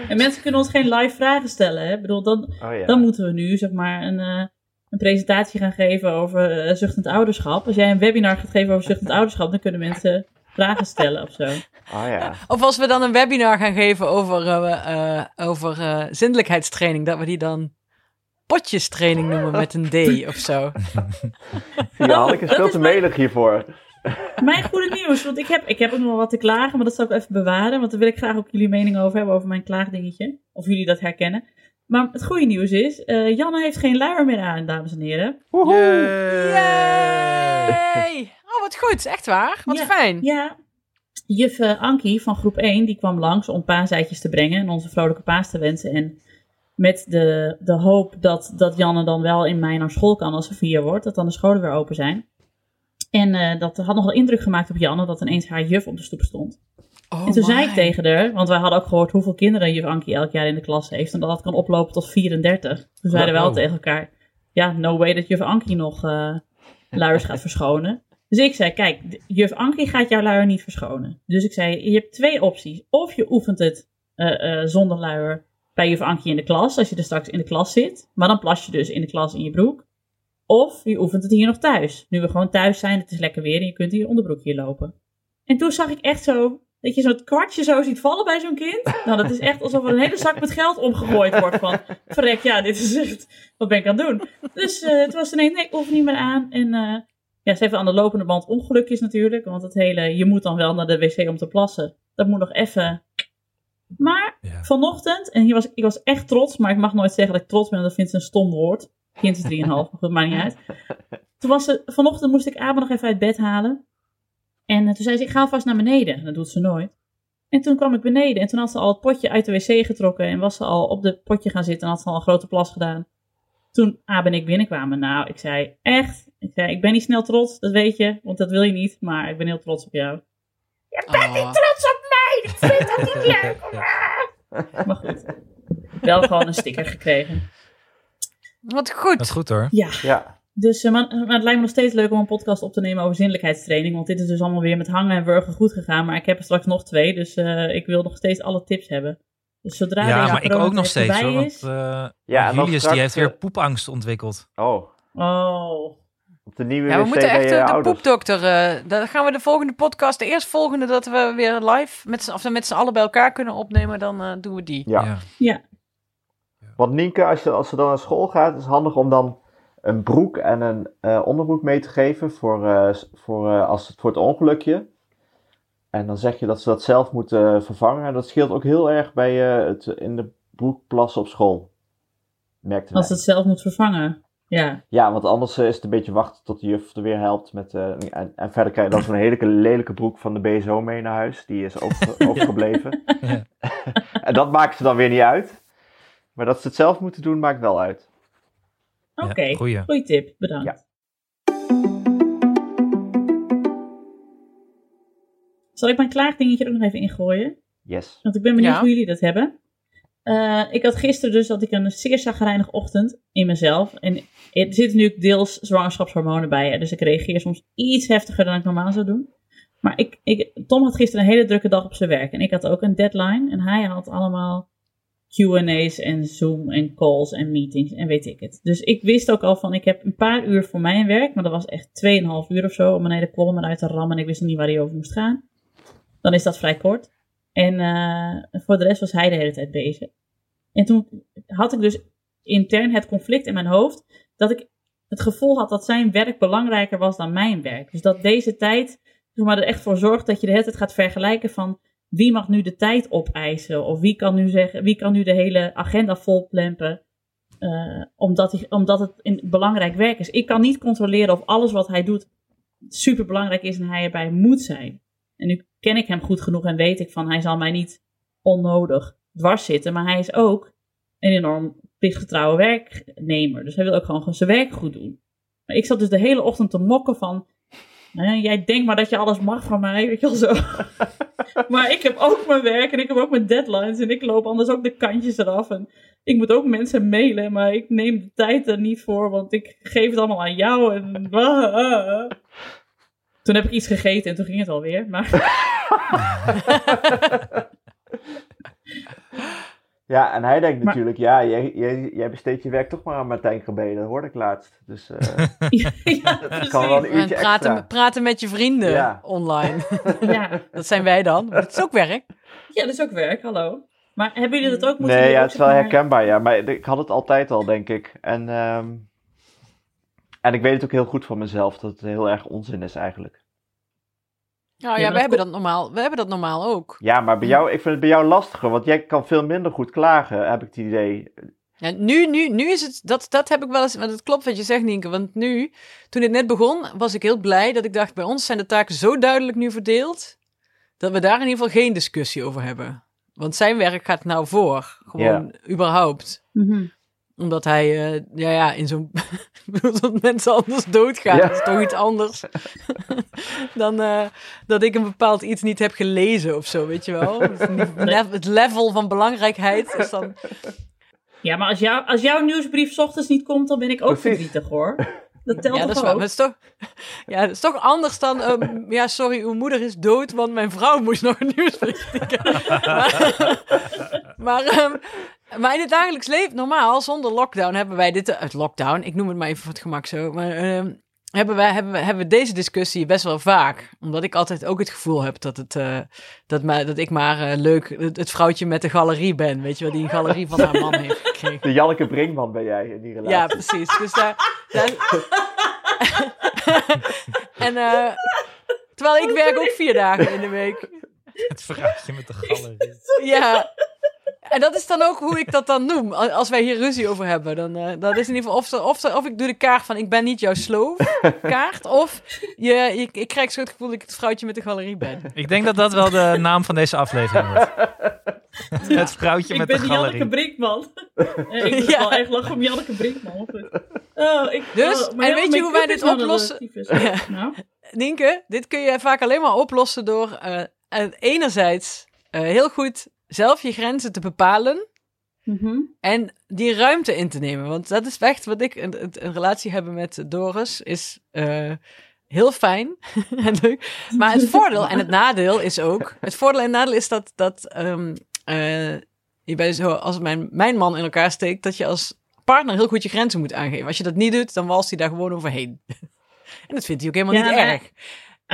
En mensen kunnen ons geen live vragen stellen. Hè? Ik bedoel, dan, Oh ja. dan moeten we nu zeg maar een, eh, een presentatie gaan geven over eh, zuchtend ouderschap. Als jij een webinar gaat geven over zuchtend ouderschap, dan kunnen mensen vragen stellen of zo. Oh ja. Of als we dan een webinar gaan geven over, eh, eh, over eh, zindelijkheidstraining, dat we die dan potjestraining noemen met een D of zo. Ja, Hanneke is veel te melig hiervoor. Mijn goede nieuws, want ik heb, ik heb ook nog wel wat te klagen, maar dat zal ik even bewaren. Want daar wil ik graag ook jullie mening over hebben, over mijn klaagdingetje. Of jullie dat herkennen. Maar het goede nieuws is, eh, Janne heeft geen luier meer aan, dames en heren. Yay! Oh, wat goed. Echt waar? Wat Ja. fijn. Ja, juf eh, Ankie van groep 1, die kwam langs om paaseitjes te brengen en onze vrolijke paas te wensen. En met de, de hoop dat, dat Janne dan wel in mei naar school kan als ze vier wordt, dat dan de scholen weer open zijn. En eh, dat had nogal indruk gemaakt op Janne, dat ineens haar juf op de stoep stond. Oh en toen zei ik tegen haar, want wij hadden ook gehoord hoeveel kinderen juf Ankie elk jaar in de klas heeft, en dat dat kan oplopen tot 34. Toen zeiden we wel Wow. tegen elkaar, ja, no way dat juf Ankie nog eh luiers gaat verschonen. Dus ik zei, kijk, juf Ankie gaat jouw luier niet verschonen. Dus ik zei, je hebt twee opties. Of je oefent het eh, zonder luier bij juf Ankie in de klas, als je er straks in de klas zit. Maar dan plas je dus in de klas in je broek. Of je oefent het hier nog thuis. Nu we gewoon thuis zijn, het is lekker weer en je kunt je hier lopen. En toen zag ik echt zo, dat je zo'n kwartje zo ziet vallen bij zo'n kind. Nou, dat is echt alsof er een hele zak met geld omgegooid wordt van, verrek, ja, dit is echt, wat ben ik aan het doen? Dus eh het was ineens, nee, ik niet meer aan. En eh, ja, ze heeft aan de lopende band ongelukjes natuurlijk. Want het hele, je moet dan wel naar de wc om te plassen. Dat moet nog even. Maar Ja. vanochtend, en hier was, ik was echt trots, maar ik mag nooit zeggen dat ik trots ben, want dat vindt ze een stom woord. Kind is 3,5, maar goed, maakt niet uit. Toen was ze, vanochtend moest ik Abe nog even uit bed halen. En eh, toen zei ze, ik ga alvast naar beneden. Dat doet ze nooit. En toen kwam ik beneden en toen had ze al het potje uit de wc getrokken en was ze al op het potje gaan zitten en had ze al een grote plas gedaan. Toen Abe en ik binnenkwamen, nou, ik zei, echt? Ik zei, ik ben niet snel trots, dat weet je, want dat wil je niet, maar ik ben heel trots op jou. Oh. Trots op mij, ik vind dat niet leuk. Maar goed, wel gewoon een sticker gekregen. Wat Dat goed. is goed hoor. Ja, Ja. dus eh, maar, maar het lijkt me nog steeds leuk om een podcast op te nemen over zinnelijkheidstraining. Want dit is dus allemaal weer met hangen en wurgen goed gegaan. Maar ik heb er straks nog twee, dus eh, ik wil nog steeds alle tips hebben. Dus zodra Ja, maar ik ook nog steeds hoor. Want eh, Ja, Julius straks, die heeft weer poepangst ontwikkeld. Oh, Oh, op de nieuwe Ja, we wc moeten bij echt je eh, de ouders. poepdokter. eh dan gaan we de volgende podcast, de eerstvolgende dat we weer live met z'n, of met z'n allen bij elkaar kunnen opnemen, dan eh, doen we die. Ja. ja. Want Nienke, als, je, als ze dan naar school gaat, is het handig om dan een broek en een eh, onderbroek mee te geven voor, eh, voor, eh, als het, voor het ongelukje. En dan zeg je dat ze dat zelf moeten vervangen. En dat scheelt ook heel erg bij eh, het in de broek plassen op school. Merkte Als wij. het zelf moet vervangen. Ja, Ja, want anders eh, is het een beetje wachten tot de juf er weer helpt. Met, eh, en, en verder krijg je dan zo'n hele lelijke broek van de BSO mee naar huis. Die is over, overgebleven. Ja. en dat maakt ze dan weer niet uit. Maar dat ze het zelf moeten doen, maakt wel uit. oké. Ja, goeie. Tip, bedankt. Ja. Zal ik mijn klaagdingetje er ook nog even ingooien? Yes. Want ik ben benieuwd Ja. hoe jullie dat hebben. Eh, ik had gisteren dus dat ik een zeer zagrijnige ochtend in mezelf. En er zitten nu deels zwangerschapshormonen bij. Dus ik reageer soms iets heftiger dan ik normaal zou doen. Maar ik, ik, Tom had gisteren een hele drukke dag op zijn werk. En ik had ook een deadline. En hij had allemaal Q&A's en Zoom en calls en meetings en weet ik het. Dus ik wist ook al van, ik heb een paar uur voor mijn werk, maar dat was echt 2,5 uur of zo om een hele column eruit te rammen en ik wist nog niet waar die over moest gaan. Dan is dat vrij kort. En uh, voor de rest was hij de hele tijd bezig. En toen had ik dus intern het conflict in mijn hoofd dat ik het gevoel had dat zijn werk belangrijker was dan mijn werk. Dus dat deze tijd zeg maar, er echt voor zorgt dat je de hele tijd gaat vergelijken van wie mag nu de tijd opeisen? Of wie kan nu, zeggen, wie kan nu de hele agenda volplempen? Uh, omdat, hij, omdat het een belangrijk werk is. Ik kan niet controleren of alles wat hij doet super belangrijk is en hij erbij moet zijn. En nu ken ik hem goed genoeg en weet ik van hij zal mij niet onnodig dwars zitten. Maar hij is ook een enorm plichtgetrouwe werknemer. Dus hij wil ook gewoon zijn werk goed doen. Maar ik zat dus de hele ochtend te mokken van jij denkt maar dat je alles mag van mij, weet je wel zo. maar ik heb ook mijn werk en ik heb ook mijn deadlines en ik loop anders ook de kantjes eraf. En ik moet ook mensen mailen, maar ik neem de tijd er niet voor, want ik geef het allemaal aan jou. En... Toen heb ik iets gegeten en toen ging het alweer. Maar... Ja, en hij denkt natuurlijk, ja, jij, jij, jij besteedt je werk toch maar aan Martijn Gebeden, dat hoorde ik laatst. Dus uh, ja, dat kan wel een uurtje praten, extra. praten met je vrienden Ja. online. ja. dat zijn wij dan. Maar het is ook werk. ja, dat is ook werk, hallo. Maar hebben jullie dat ook moeten Nee, doen? ja, het is wel maar- herkenbaar, ja. Maar ik had het altijd al, denk ik. En, ehm, en ik weet het ook heel goed van mezelf, dat het heel erg onzin is eigenlijk. Nou Ja, we, hebben dat normaal, we hebben dat normaal ook. Ja, maar bij jou, ik vind het bij jou lastiger, want jij kan veel minder goed klagen, heb ik het idee. Ja, nu, nu, nu is het, dat, dat heb ik wel eens, want het klopt wat je zegt, Nienke. Want nu, toen dit net begon, was ik heel blij dat ik dacht, bij ons zijn de taken zo duidelijk nu verdeeld, dat we daar in ieder geval geen discussie over hebben. Want zijn werk gaat nou voor, gewoon überhaupt. Mhm. Omdat hij, eh, ja, ja, in zo'n, dat mensen anders doodgaan, Ja. dat is toch iets anders dan eh, dat ik een bepaald iets niet heb gelezen of zo, weet je wel. Het, le- het level van belangrijkheid is dan, Ja, maar als, jou, als jouw nieuwsbrief 's ochtends niet komt, dan ben ik ook Precies. verdrietig hoor. Dat telt Ja, dat toch is waar. ook? Maar het is toch, ja, het is toch anders dan... ehm, ja, sorry, uw moeder is dood, want mijn vrouw moest nog een nieuwsbrief tikken. maar maar, ehm, maar in het dagelijks leven, normaal, zonder lockdown, hebben wij dit... uit lockdown, ik noem het maar even voor het gemak zo. Maar ehm, hebben, wij, hebben, we, hebben we deze discussie best wel vaak. Omdat ik altijd ook het gevoel heb dat, het, eh, dat, maar, dat ik maar eh, leuk het, het vrouwtje met de galerie ben. Weet je wel, die een galerie van haar man heeft gekregen. De Janneke Brinkman ben jij in die relatie. Ja, precies. Dus daar. daar... en eh, terwijl ik werk ook vier dagen in de week. Het vraagje met de galerie. Ja. En dat is dan ook hoe ik dat dan noem. Al- Als wij hier ruzie over hebben, dan eh dat is in ieder geval of, of, of ik doe de kaart van ik ben niet jouw sloof kaart, of je, je, ik krijg zo het gevoel dat ik het vrouwtje met de galerie ben. Ik denk dat dat wel de naam van deze aflevering wordt. Het vrouwtje ik met ben de Janneke galerie. Brinkman. Eh, ik moet Ja. wel echt lachen om Janneke Brinkman. Oh, ik, Dus, oh, en ja, weet je hoe wij dit een oplossen? Ja. Nou, Nienke, dit kun je vaak alleen maar oplossen door eh, eh, enerzijds eh, heel goed zelf je grenzen te bepalen. mhm. En die ruimte in te nemen. Want dat is echt wat ik een, een, relatie hebben met Doris is eh, heel fijn en leuk. Maar het voordeel en het nadeel is ook. Het voordeel en het nadeel is dat, dat ehm, eh, je bij zo, als mijn, mijn man in elkaar steekt, dat je als partner heel goed je grenzen moet aangeven. Als je dat niet doet, dan walst hij daar gewoon overheen. en dat vindt hij ook helemaal Ja, niet maar- erg.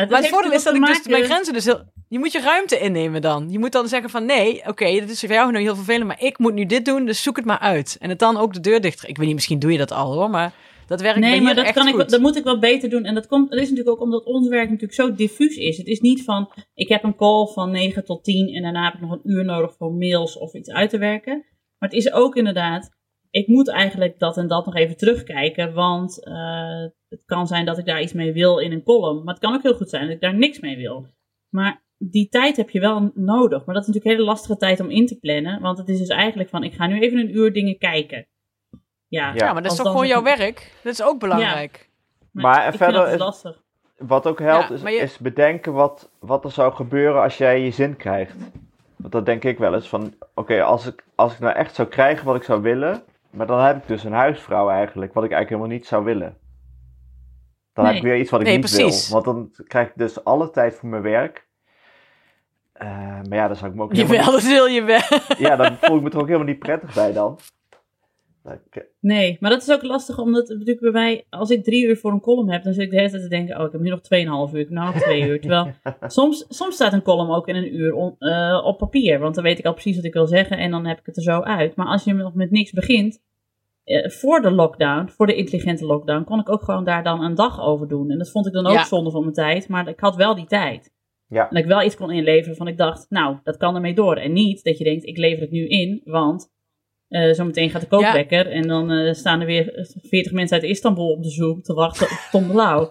Het Maar het voordeel is dat ik dus mijn grenzen dus heel... Je moet je ruimte innemen dan. Je moet dan zeggen van nee, oké, dat is voor jou nu heel vervelend, maar ik moet nu dit doen, dus zoek het maar uit. En het dan ook de deur dicht. Ik weet niet, misschien doe je dat al hoor, maar dat werkt Nee, maar dat, echt kan ik, goed. dat moet ik wel beter doen. En dat, komt, dat is natuurlijk ook omdat ons werk natuurlijk zo diffuus is. Het is niet van, ik heb een call van 9 tot 10 en daarna heb ik nog een uur nodig voor mails of iets uit te werken. Maar het is ook inderdaad, ik moet eigenlijk dat en dat nog even terugkijken, want eh, het kan zijn dat ik daar iets mee wil in een column. Maar het kan ook heel goed zijn dat ik daar niks mee wil. Maar die tijd heb je wel nodig. Maar dat is natuurlijk een hele lastige tijd om in te plannen, want het is dus eigenlijk van, ik ga nu even een uur dingen kijken. Ja, Ja. maar dat is toch gewoon jouw werk? Dat is ook belangrijk. Maar ik vind verder dat is- lastig. Wat ook helpt Ja, is, je- is bedenken wat, wat er zou gebeuren als jij je zin krijgt. Want dat denk ik wel eens van, oké, als, ik, als ik nou echt zou krijgen wat ik zou willen, maar dan heb ik dus een huisvrouw eigenlijk, wat ik eigenlijk helemaal niet zou willen. Dan heb ik weer iets wat ik Nee, niet precies. wil. Want dan krijg ik dus alle tijd voor mijn werk. Eh, maar ja, dan zou ik me ook helemaal Jawel, dat wil je wel. Ja, dan voel ik me er ook helemaal niet prettig bij dan. Eh, Nee, maar dat is ook lastig, omdat het natuurlijk bij mij, als ik drie uur voor een column heb, dan zit ik de hele tijd te denken, oh, ik heb nu nog 2,5 uur, ik heb nou nog twee uur. Terwijl soms, soms staat een column ook in een uur on- eh, op papier, want dan weet ik al precies wat ik wil zeggen en dan heb ik het er zo uit. Maar als je nog met niks begint, voor de lockdown, voor de intelligente lockdown, kon ik ook gewoon daar dan een dag over doen. En dat vond ik dan ook Ja. zonde van mijn tijd, maar ik had wel die tijd. ja, En dat ik wel iets kon inleveren van ik dacht, nou, dat kan ermee door. En niet dat je denkt, ik lever het nu in, want eh zometeen gaat de kookwekker en dan eh, staan er weer 40 mensen uit Istanbul op de Zoom te wachten op Tom de Lauw.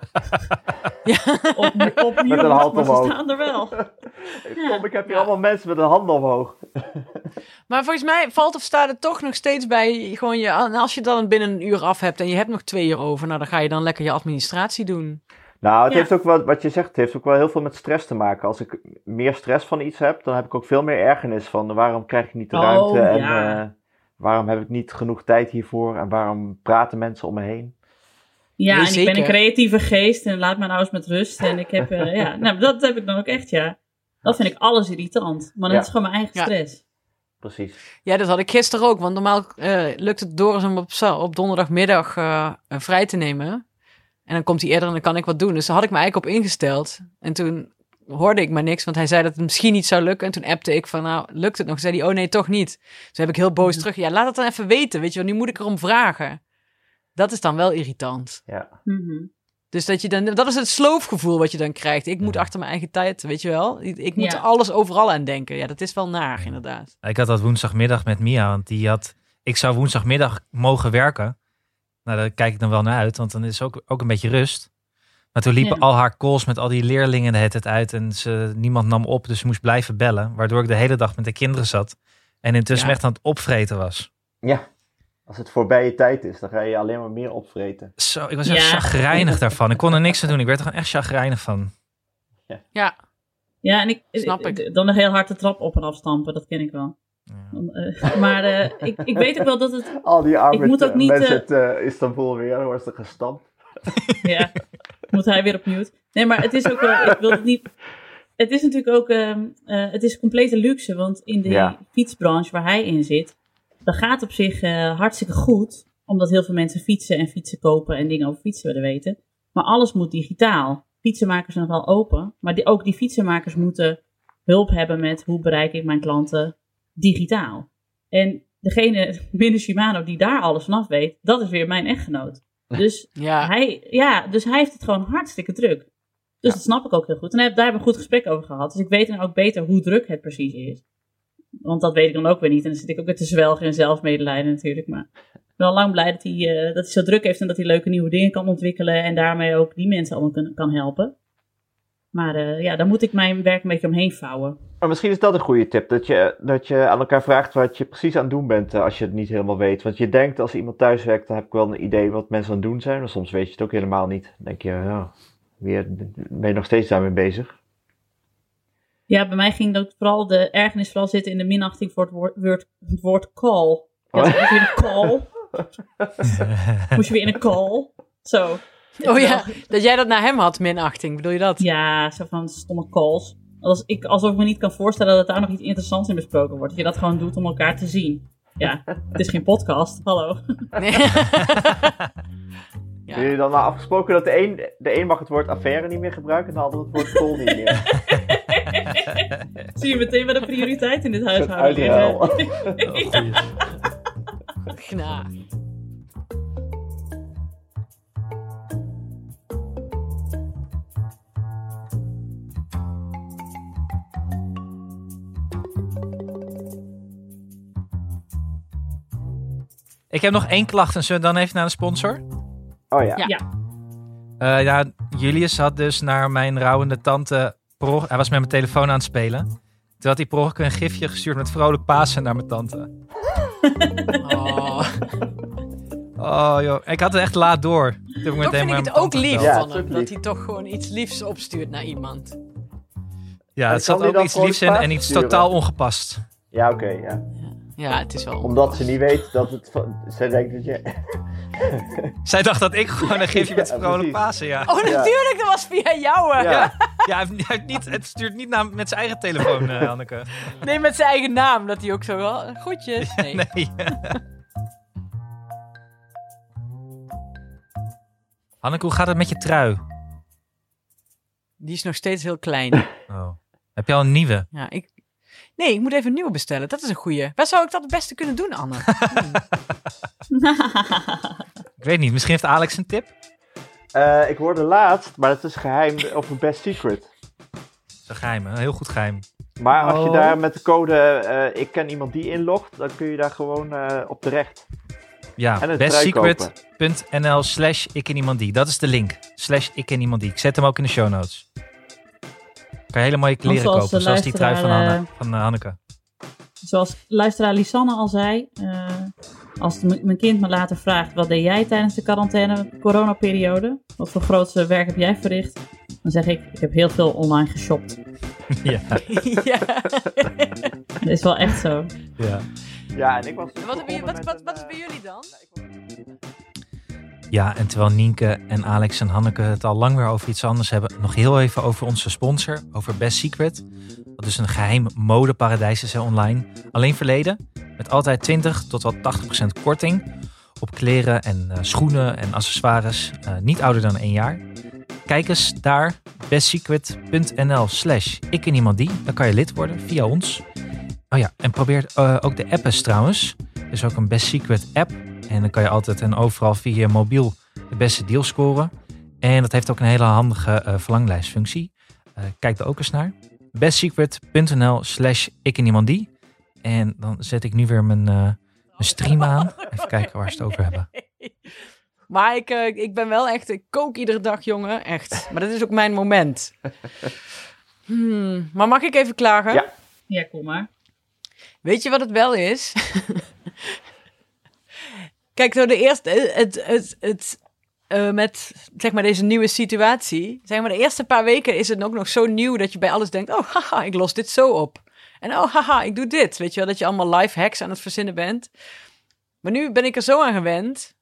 Op, op maar ze omhoog. staan er wel. Tom, ik heb hier Ja. allemaal mensen met een hand omhoog. Maar volgens mij valt of staat het toch nog steeds bij gewoon je... en Als je dan binnen een uur af hebt en je hebt nog twee uur over... Nou, dan ga je dan lekker je administratie doen. Nou, het Ja. heeft ook wel, wat je zegt, het heeft ook wel heel veel met stress te maken. Als ik meer stress van iets heb, dan heb ik ook veel meer ergernis van waarom krijg ik niet de Oh, ruimte en ja. eh, waarom heb ik niet genoeg tijd hiervoor en waarom praten mensen om me heen. Ja, Nee, en ik ben een creatieve geest en laat me nou eens met rust. En ik heb, eh, ja, nou, dat heb ik dan ook echt, ja. Dat vind ik alles irritant. Maar dat Ja. is gewoon mijn eigen Ja. stress. Precies. Ja, dat had ik gisteren ook. Want normaal eh, lukt het Doris om op, op donderdagmiddag eh, vrij te nemen. En dan komt hij eerder en dan kan ik wat doen. Dus daar had ik me eigenlijk op ingesteld. En toen hoorde ik maar niks, want hij zei dat het misschien niet zou lukken. En toen appte ik van, nou, lukt het nog? Zei hij, oh nee, toch niet. Toen heb ik heel boos terug. Ja, laat het dan even weten, weet je wel. Nu moet ik erom vragen. Dat is dan wel irritant. Ja. Mhm. Dus dat je dan, dat is het sloofgevoel wat je dan krijgt. Ik moet achter mijn eigen tijd, weet je wel. Ik, ik moet Ja. alles overal aan denken. Ja, dat is wel naar, inderdaad. Ik had dat woensdagmiddag met Mia, want die had... Ik zou woensdagmiddag mogen werken. Nou, daar kijk ik dan wel naar uit, want dan is ook, ook een beetje rust. Maar toen liepen Ja. al haar calls met al die leerlingen hele tijd uit en ze, niemand nam op, dus ze moest blijven bellen. Waardoor ik de hele dag met de kinderen zat en intussen Ja. echt aan het opvreten was. ja. Als het voorbij je tijd is, dan ga je alleen maar meer opvreten. Zo, ik was echt Ja. chagrijnig daarvan. Ik kon er niks aan doen. Ik werd er gewoon echt chagrijnig van. Ja, Ja, en ik, Snap ik. dan een heel hard de trap op en afstampen, dat ken ik wel. Dan, eh, maar eh, ik, ik weet ook wel dat het. Al die arme moet ook niet, mensen eh, uit eh, Istanbul weer, worden ze gestampt. Ja, moet hij weer op mute. Nee, maar het is ook wel. Ik wil het niet. Het is natuurlijk ook. ehm, eh, het is complete luxe, want in de Ja. fietsbranche waar hij in zit. Dat gaat op zich eh, hartstikke goed. Omdat heel veel mensen fietsen en fietsen kopen en dingen over fietsen willen weten. Maar alles moet digitaal. Fietsenmakers zijn nog wel open. Maar die, ook die fietsenmakers moeten hulp hebben met hoe bereik ik mijn klanten digitaal. En degene binnen Shimano die daar alles vanaf weet, dat is weer mijn echtgenoot. Dus ja. hij, ja, dus hij heeft het gewoon hartstikke druk. Dus dat snap ik ook heel goed. En hij heeft daar hebben we een goed gesprek over gehad. Dus ik weet dan ook beter hoe druk het precies is. Want dat weet ik dan ook weer niet. En dan zit ik ook weer te zwelgen in zelfmedelijden natuurlijk. Maar ik ben al lang blij dat hij, eh, dat hij zo druk heeft en dat hij leuke nieuwe dingen kan ontwikkelen. En daarmee ook die mensen allemaal kan, kan helpen. Maar eh, ja, daar moet ik mijn werk een beetje omheen vouwen. Maar misschien is dat een goede tip. Dat je, dat je aan elkaar vraagt wat je precies aan het doen bent eh, als je het niet helemaal weet. Want je denkt als iemand thuis werkt, dan heb ik wel een idee wat mensen aan het doen zijn. Maar soms weet je het ook helemaal niet. Dan denk je, ja, weer, ben je nog steeds daarmee bezig. Ja, bij mij ging dat vooral de ergernis vooral zitten in de minachting voor het woord, woord, het woord call. Ja, Oh. moest je weer een call? Moest je weer in een call? Zo. Oh ja, dat jij dat naar hem had, minachting. Bedoel je dat? Ja, zo van stomme calls. Als ik, alsof ik me niet kan voorstellen dat daar nog iets interessants in besproken wordt. Dat je dat gewoon doet om elkaar te zien. Ja, het is geen podcast. Hallo. Nee. Hebben jullie dan nou afgesproken dat de een, de een mag het woord affaire niet meer gebruiken en de ander het woord call niet meer? Zie je meteen wat de prioriteit in dit huishouden uitruil. liggen. Gna. Ik heb nog één klacht en zullen we dan even naar de sponsor? Oh ja. Ja. Eh, ja, Julius had dus naar mijn rouwende tante... per Hij was met mijn telefoon aan het spelen. Toen had hij per ongeluk een gifje gestuurd met vrolijk Pasen naar mijn tante. Oh. Oh joh, ik had het echt laat door. Toen Toch vind ik het ook lief. Ja, van hem. Dat hij toch gewoon iets liefs opstuurt naar iemand. Ja, En het zat ook iets liefs in en iets sturen? totaal ongepast. Ja, oké, ja. Ja, het is wel... Omdat ze niet weet dat het... van- Zij denkt dat je... Zij dacht dat ik gewoon een gifje met vrolijk precies. Pasen, ja. Oh, natuurlijk, dat was via jou. hè. Ja. Ja, hij, heeft, hij heeft niet, het stuurt niet naar, met zijn eigen telefoon, eh, Hanneke. Nee, met zijn eigen naam. Dat hij ook zo wel. Groetjes. Nee. Nee. Hanneke, hoe gaat het met je trui? Die is nog steeds heel klein. Oh. Heb je al een nieuwe? Ja, ik... Nee, ik moet even een nieuwe bestellen. Dat is een goeie. Waar zou ik dat het beste kunnen doen, Anne? Ik weet niet, misschien heeft Alex een tip? Eh, ik hoorde laatst, maar het is geheim, over Best Secret. Dat is een geheim, een heel goed geheim. Maar als je Oh. daar met de code eh, ik ken iemand die inlogt, dan kun je daar gewoon eh, op terecht. Ja, bestsecret.nl slash ik en iemand die. Dat is de link. Slash ik en iemand die. Ik zet hem ook in de show notes. Kan je hele mooie kleren zoals kopen, de zoals die trui van, Hanne, van eh, Hanneke. Zoals luisteraar Lisanne al zei, eh, als mijn kind me later vraagt wat deed jij tijdens de quarantaine coronaperiode, wat voor grootste werk heb jij verricht, dan zeg ik, ik heb heel veel online geshopt. ja, ja. Dat is wel echt zo. ja. Ja, en ik was Wat, hebben wat, wat, is bij eh, jullie dan? Ja, en terwijl Nienke en Alex en Hanneke het al lang weer over iets anders hebben, nog heel even over onze sponsor, over Best Secret. Dat is een geheim modeparadijs online. Alleen verleden, met altijd 20 tot wel 80% korting op kleren en eh, schoenen en accessoires, eh, niet ouder dan één jaar. Kijk eens daar, bestsecret.nl slash ik en iemand die. Dan kan je lid worden via ons. Oh ja, en probeer eh, ook de app eens trouwens. Er is ook een Best Secret app. En dan kan je altijd en overal via je mobiel de beste deal scoren. En dat heeft ook een hele handige eh, verlanglijstfunctie. Eh, kijk er ook eens naar. bestsecret.nl slash ik en iemand die. En dan zet ik nu weer mijn, eh, mijn stream aan. Even kijken waar ze het over hebben. Maar ik, ik ben wel echt, ik kook iedere dag, jongen. Echt. Maar dat is ook mijn moment. Hmm, maar mag ik even klagen? Ja. Ja, kom maar. Weet je wat het wel is? Kijk, zo de eerste, het, het, het, eh, met zeg maar deze nieuwe situatie, zeg maar de eerste paar weken is het ook nog zo nieuw dat je bij alles denkt, oh haha, ik los dit zo op. En oh haha, ik doe dit. Weet je wel, dat je allemaal life hacks aan het verzinnen bent. Maar nu ben ik er zo aan gewend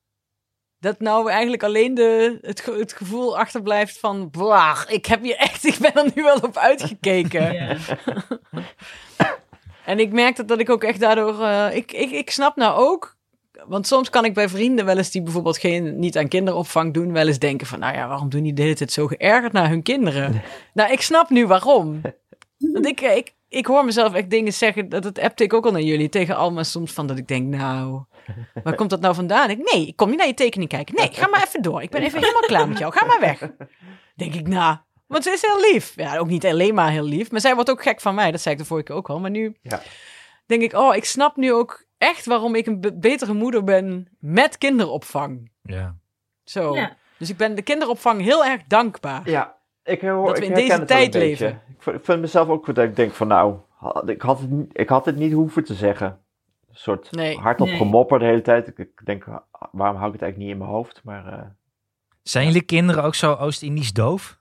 dat nou eigenlijk alleen de, het, ge- het gevoel achterblijft van, blaag, ik heb hier echt, ik ben er nu wel op uitgekeken. En ik merk dat, dat ik ook echt daardoor. eh, ik, ik, ik snap nou ook. Want soms kan ik bij vrienden wel eens die bijvoorbeeld geen, niet aan kinderopvang doen, wel eens denken van, nou ja, waarom doen die de hele tijd zo geërgerd naar hun kinderen? nou, ik snap nu waarom. Want ik, ik, ik hoor mezelf echt dingen zeggen, dat, dat appte ik ook al naar jullie, tegen Alma soms van dat ik denk, nou, waar komt dat nou vandaan? Ik, nee, ik kom niet naar je tekening kijken. Nee, ga maar even door. Ik ben even helemaal klaar met jou. Ga maar weg. Denk ik, nou, want ze is heel lief. Ja, ook niet alleen maar heel lief, maar zij wordt ook gek van mij. Dat zei ik de vorige keer ook al. Maar nu Ja. denk ik, oh, ik snap nu ook echt waarom ik een be- betere moeder ben met kinderopvang. Ja. Zo. Ja. Dus ik ben de kinderopvang heel erg dankbaar. Ja, ik, hoor, Dat we ik in deze tijd leven. Ik vind, ik vind mezelf ook dat ik denk van nou, ik had het, niet- ik had het niet hoeven te zeggen. Een soort Nee. hardop Nee. gemopper de hele tijd. Ik, ik denk, waarom hou ik het eigenlijk niet in mijn hoofd? Maar eh, Zijn jullie kinderen ook zo Oost-Indisch doof?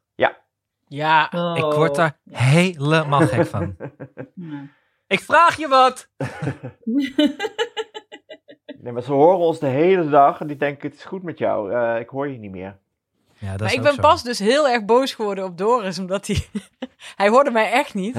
Ja. Oh. Ik word daar helemaal gek van. Ik vraag je wat! nee, maar ze horen ons de hele dag en die denken het is goed met jou. Eh, ik hoor je niet meer. Ja, dat Maar is ik ook ben zo. pas dus heel erg boos geworden op Doris, omdat hij... hij hoorde mij echt niet.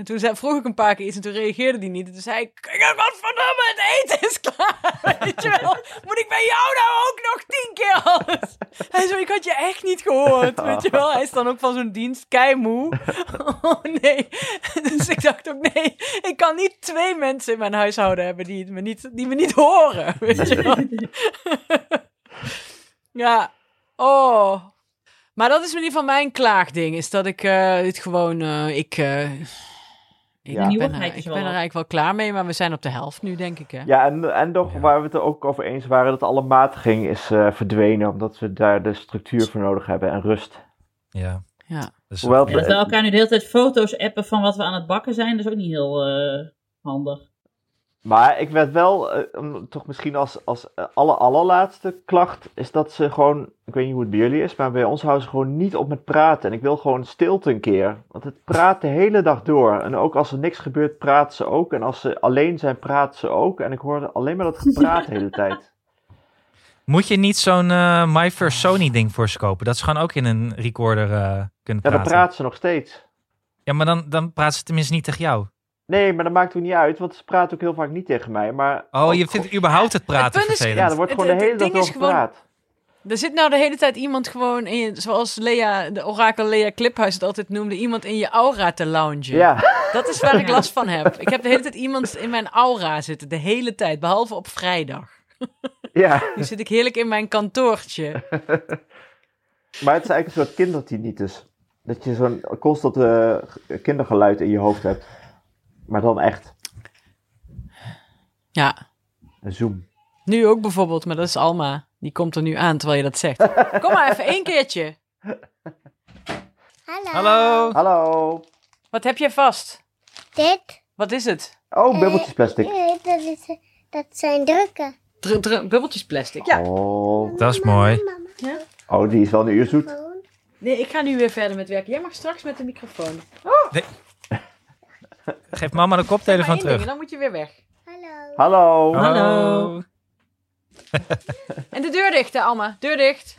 En toen zei, vroeg ik een paar keer iets en toen reageerde hij niet. En toen zei ik, godverdomme, het eten is klaar. Weet je wel, moet ik bij jou nou ook nog tien keer alles? Hij zo, ik had je echt niet gehoord, weet je wel. Hij is dan ook van zo'n dienst keimoe. Oh nee. Dus ik dacht ook, nee, ik kan niet twee mensen in mijn huishouden hebben die, het me, niet, die me niet horen, weet je wel. Ja, oh. Maar dat is in ieder geval mijn klaagding. Is dat ik eh dit gewoon. eh, ik. eh, ik Ja. ben, er, ik ben er eigenlijk wel klaar mee, maar we zijn op de helft nu, denk ik. Hè? Ja, en, en Ja. waar we het er ook over eens waren, dat alle matiging is eh, verdwenen. Omdat we daar de structuur voor nodig hebben en rust. Ja. Ja. Dus Hoewel Ja, dat we elkaar nu de hele tijd foto's appen van wat we aan het bakken zijn, dat is ook niet heel eh, handig. Maar ik werd wel, eh, toch misschien als, als eh, alle, allerlaatste klacht, is dat ze gewoon, ik weet niet hoe het bij jullie is, maar bij ons houden ze gewoon niet op met praten. En ik wil gewoon stilte een keer. Want het praat de hele dag door. En ook als er niks gebeurt, praten ze ook. En als ze alleen zijn, praten ze ook. En ik hoorde alleen maar dat gepraat de hele tijd. Moet je niet zo'n eh, My First Sony ding voor ze kopen? Dat ze gewoon ook in een recorder eh, kunnen Ja, dan praten. praat ze nog steeds. Ja, maar dan, dan praat ze tenminste niet tegen jou. Nee, maar dat maakt ook niet uit, want ze praat ook heel vaak niet tegen mij. Maar Oh, je vindt überhaupt het praten punt is- vervelend. ja, er wordt Het- gewoon de hele dag is over gewoon- gepraat. Er zit nou de hele tijd iemand gewoon in je, zoals Lea, de orakel Lea Cliphuis het altijd noemde, iemand in je aura te loungen. Ja, Dat is waar ik last van heb. Ik heb de hele tijd iemand in mijn aura zitten, de hele tijd, behalve op vrijdag. ja. Nu zit ik heerlijk in mijn kantoortje. Maar het is eigenlijk een soort kindertinnitus. Dat je zo'n constant eh, kindergeluid in je hoofd hebt. Maar dan echt. Ja, Een zoom. nu ook bijvoorbeeld, maar dat is Alma. Die komt er nu aan terwijl je dat zegt. Kom maar even één keertje. Hallo. Hallo. Hallo. Wat heb je vast? Dit? Wat is het? Oh, bubbeltjes plastic. Nee, dat, is, dat zijn drukken. Dr- dr- bubbeltjes plastic. Ja. Oh. Dat is mooi. Mama, oh, die is wel een uur zoet. Nee, ik ga nu weer verder met werken. Jij mag straks met de microfoon. Geef mama de Maar koptelefoon terug. dan moet je weer weg. Hallo. Hallo. Hallo. En de deur dicht, hè, Alma. Deur dicht.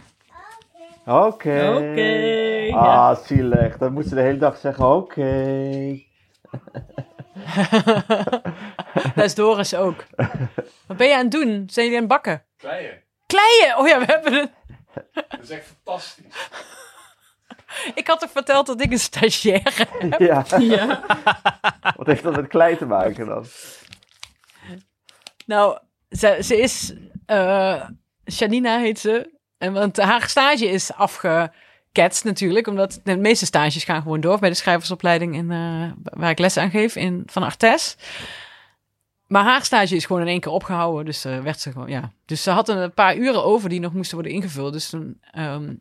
Oké. Oké. Ah, zielig. Dan moet ze de hele dag zeggen: Oké. Dat is Doris ook. Wat ben je aan het doen? Zijn jullie aan het bakken? Kleien. Kleien! Oh ja, we hebben een... Dat is echt fantastisch. Ik had toch verteld dat ik een stagiaire heb? Ja, Ja. wat heeft dat met klei te maken dan? Nou, ze, ze is... eh Janina heet ze. En want haar stage is afgeketst natuurlijk. Omdat de meeste stages gaan gewoon door bij de schrijversopleiding in, eh, waar ik les aan geef in, van Artes. Maar haar stage is gewoon in één keer opgehouden. Dus eh, werd ze gewoon, ja. Dus ze had een paar uren over die nog moesten worden ingevuld. Dus toen, ehm,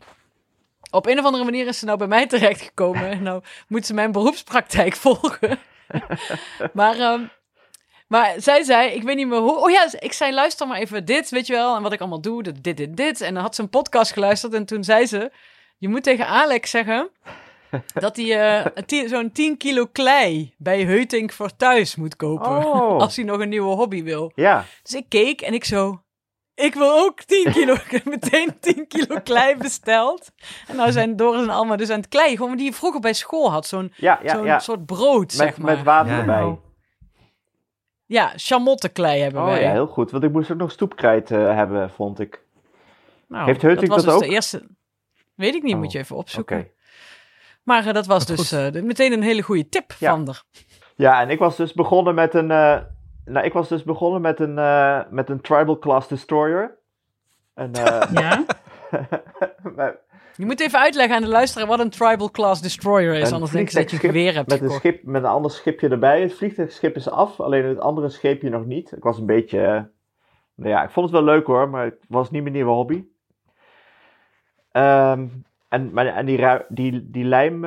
op een of andere manier is ze nou bij mij terechtgekomen. En nou moet ze mijn beroepspraktijk volgen. maar, ehm, maar zij zei, ik weet niet meer hoe. Oh ja, ik zei, luister maar even dit, weet je wel. En wat ik allemaal doe, dit, dit, dit. En dan had ze een podcast geluisterd. En toen zei ze, je moet tegen Alex zeggen dat hij eh, zo'n 10 kilo klei bij Heutink voor thuis moet kopen. Oh. Als hij nog een nieuwe hobby wil. Ja, Dus ik keek en ik zo... Ik wil ook 10 kilo, ik heb meteen 10 kilo klei besteld. En nou zijn Doris en Alma dus aan het klei. Gewoon die je vroeger bij school had. Zo'n ja, ja. zo'n ja. soort brood, Met, zeg maar. met water Ja. erbij. Ja, chamottenklei hebben Oh wij. ja, heel goed. Want ik moest ook nog stoepkrijt eh, hebben, vond ik. Nou, Heeft Heutink was dat dus ook? de eerste... Weet ik niet, Oh, moet je even Oké. opzoeken. Maar eh, dat was dus eh, meteen een hele goede tip Ja. van er. Ja, en ik was dus begonnen met een. Nou, ik was dus begonnen met een, eh, met een Tribal Class Destroyer. En, eh, Ja. Je moet even uitleggen aan de luisteraar wat een tribal class destroyer is. Anders denken ze dat je een vliegtuigschip geweer hebt met een, schip, met een ander schipje erbij. Het vliegtuigschip is af, alleen het andere scheepje nog niet. Ik was een beetje. eh, nou ja, ik vond het wel leuk hoor, maar het was niet mijn nieuwe hobby. Ehm, en maar, en die, die, die lijm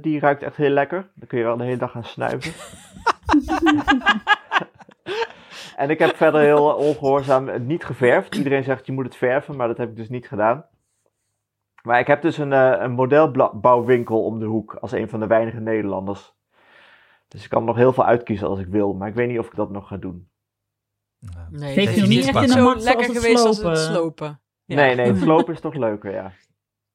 die ruikt echt heel lekker. Dan kun je wel de hele dag gaan snuiven. en ik heb verder heel ongehoorzaam het niet geverfd. Iedereen zegt je moet het verven, maar dat heb ik dus niet gedaan. Maar ik heb dus een, eh, een modelbouwwinkel om de hoek als een van de weinige Nederlanders. Dus ik kan nog heel veel uitkiezen als ik wil, maar ik weet niet of ik dat nog ga doen. Nee, het is niet echt in de zo lekker geweest als het slopen? Ja. Nee, nee, het slopen is toch leuker, ja.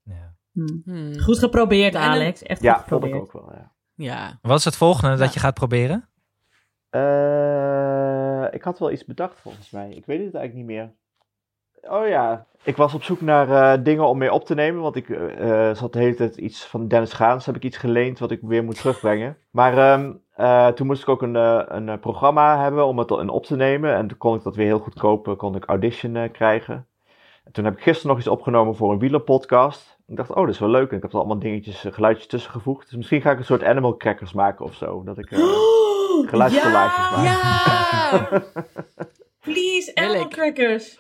Ja. Hm. Hmm. Goed geprobeerd, Alex. Echt goed Ja, vond ik ook wel, ja. Ja. Wat is het volgende dat je gaat proberen? Eh, ik had wel iets bedacht volgens mij. Ik weet het eigenlijk niet meer. Oh ja, ik was op zoek naar eh, dingen om mee op te nemen. Want ik eh, zat de hele tijd iets van Dennis Gaans. Heb ik iets geleend wat ik weer moet terugbrengen. Maar eh, toen moest ik ook een, een programma hebben om het op te nemen. En toen kon ik dat weer heel goedkoop, eh, kon ik Audition krijgen. En toen heb ik gisteren nog iets opgenomen voor een wielerpodcast. Ik dacht, oh, dat is wel leuk. En ik heb er allemaal dingetjes, geluidjes tussen gevoegd. Dus misschien ga ik een soort animal crackers maken of zo. Dat ik... Geluidscollages ja! maken. Ja! Please, animal crackers.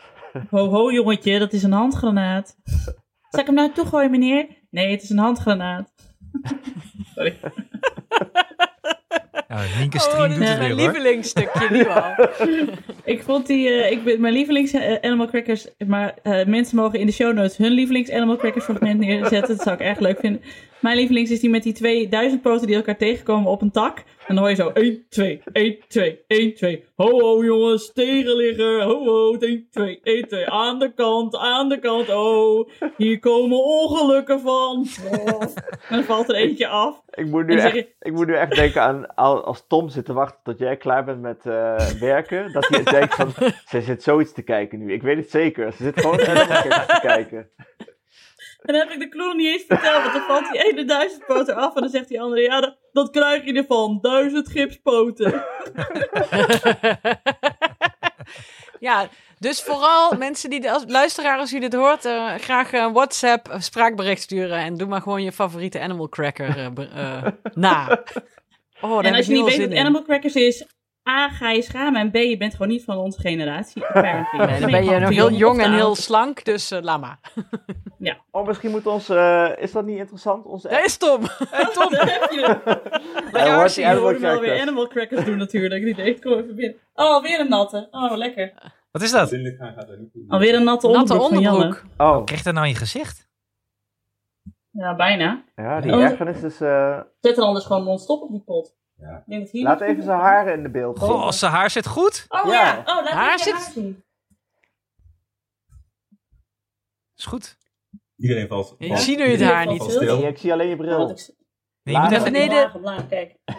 Ho, ho, jongetje, dat is een handgranaat. Zal ik hem nou toegooien, meneer? Nee, het is een handgranaat. Sorry. Ja, Nienke Oh, Stream doet het mijn weer hoor. lievelingsstukje nu al. Ik vond die, eh, ik ben, mijn lievelings eh, animal crackers, maar eh, mensen mogen in de show notes hun lievelings animal crackers fragment neerzetten. Dat zou ik erg leuk vinden. Mijn lievelings is die met die twee duizendpoten die elkaar tegenkomen op een tak. En dan hoor je zo 1, 2, 1, 2, 1, 2. Ho, ho jongens, tegenligger. Ho, ho, 1, 2, 1, 2. Aan de kant, aan de kant. Oh, hier komen ongelukken van. Oh. En dan valt er eentje af. Ik moet, nu echt, je, ik moet nu echt denken aan al- als Tom zit te wachten tot jij klaar bent met eh, werken. Dat hij denkt van, ze zit zoiets te kijken nu. Ik weet het zeker. Ze zit gewoon Kingdom te kijken. En dan heb ik de nog niet eens verteld, want dan valt die ene duizendpoot eraf en dan zegt die andere, ja, dat, dat krijg je ervan, duizend gipspoten. ja, dus vooral mensen die, als luisteraar als je dit hoort, eh, graag een WhatsApp een spraakbericht sturen en doe maar gewoon je favoriete Animal Cracker eh, eh, na. Oh, en als je niet weet wat. Animal Crackers is, A, ga je schamen en B, je bent gewoon niet van onze generatie. Nee, dan ben je nog heel jong en heel slank, dus eh laat maar. Oh, misschien moet ons, eh, is dat niet interessant? Onze Daar is Tom. Hey, Tom. Daar heb je het. Ja, hoorde wel weer Crackers. Animal Crackers doen natuurlijk. Die deed, kom even binnen. Oh, weer een natte. Oh, lekker. Wat is dat? Er. Alweer een natte, Natte onderbroek, van Janne. onderbroek. Oh, Krijg dat nou in je gezicht? Ja, bijna. ja, die Oh. ergernis is... eh, Zet er anders gewoon non-stop op die pot. Ja. Ik laat even zijn haren in de beeld zien. Goh, zijn haar zit goed. Oh Ja. ja, oh, laat Haar je zit- haar zien. Is goed. Iedereen valt. Je valt- ziet nu het iedereen haar niet. Nee, ik zie alleen je Oh, bril. dat ik- Nee, je moet even, ik beneden. laag, Kijk. Oh,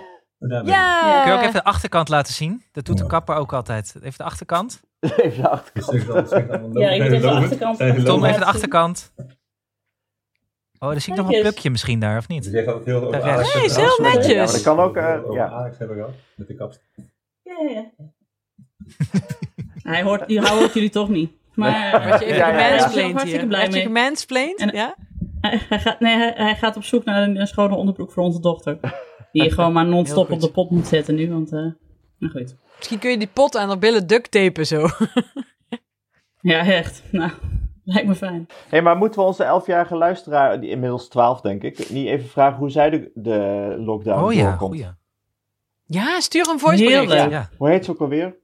ik. Ja. kun je ook even de achterkant laten zien? Dat doet de kapper ook altijd. Even de achterkant. Even de achterkant. Ik ik Ja, je moet even de achterkant- Tom, even de zien. achterkant. Oh, daar zie ik nog een plukje misschien daar, of niet? zeggen ook heel Daar. Nee, is heel netjes. Ja, dat kan ook, eh, ja. Alex hebben we gehad, met de kapst. Ja, ja, ja. Hij hoort, die hoort jullie toch niet. Maar je even Ja, ja, ja. Ik hartstikke blij mee. Ja? hij, hij gaat, nee, hij, hij gaat op zoek naar een, een schone onderbroek voor onze dochter. Die je gewoon maar non-stop op de pot moet zetten nu, want... eh nou goed. Misschien kun je die pot aan haar billen duct tapen zo. Ja, echt. Nou, lijkt me fijn. Hé, maar moeten we onze elfjarige luisteraar, die inmiddels 12 denk ik, niet even vragen hoe zij de, de lockdown Oh ja, doorkomt? goeie. Ja, stuur een voicebericht. Leuk. Ja. Hoe heet ze ook alweer?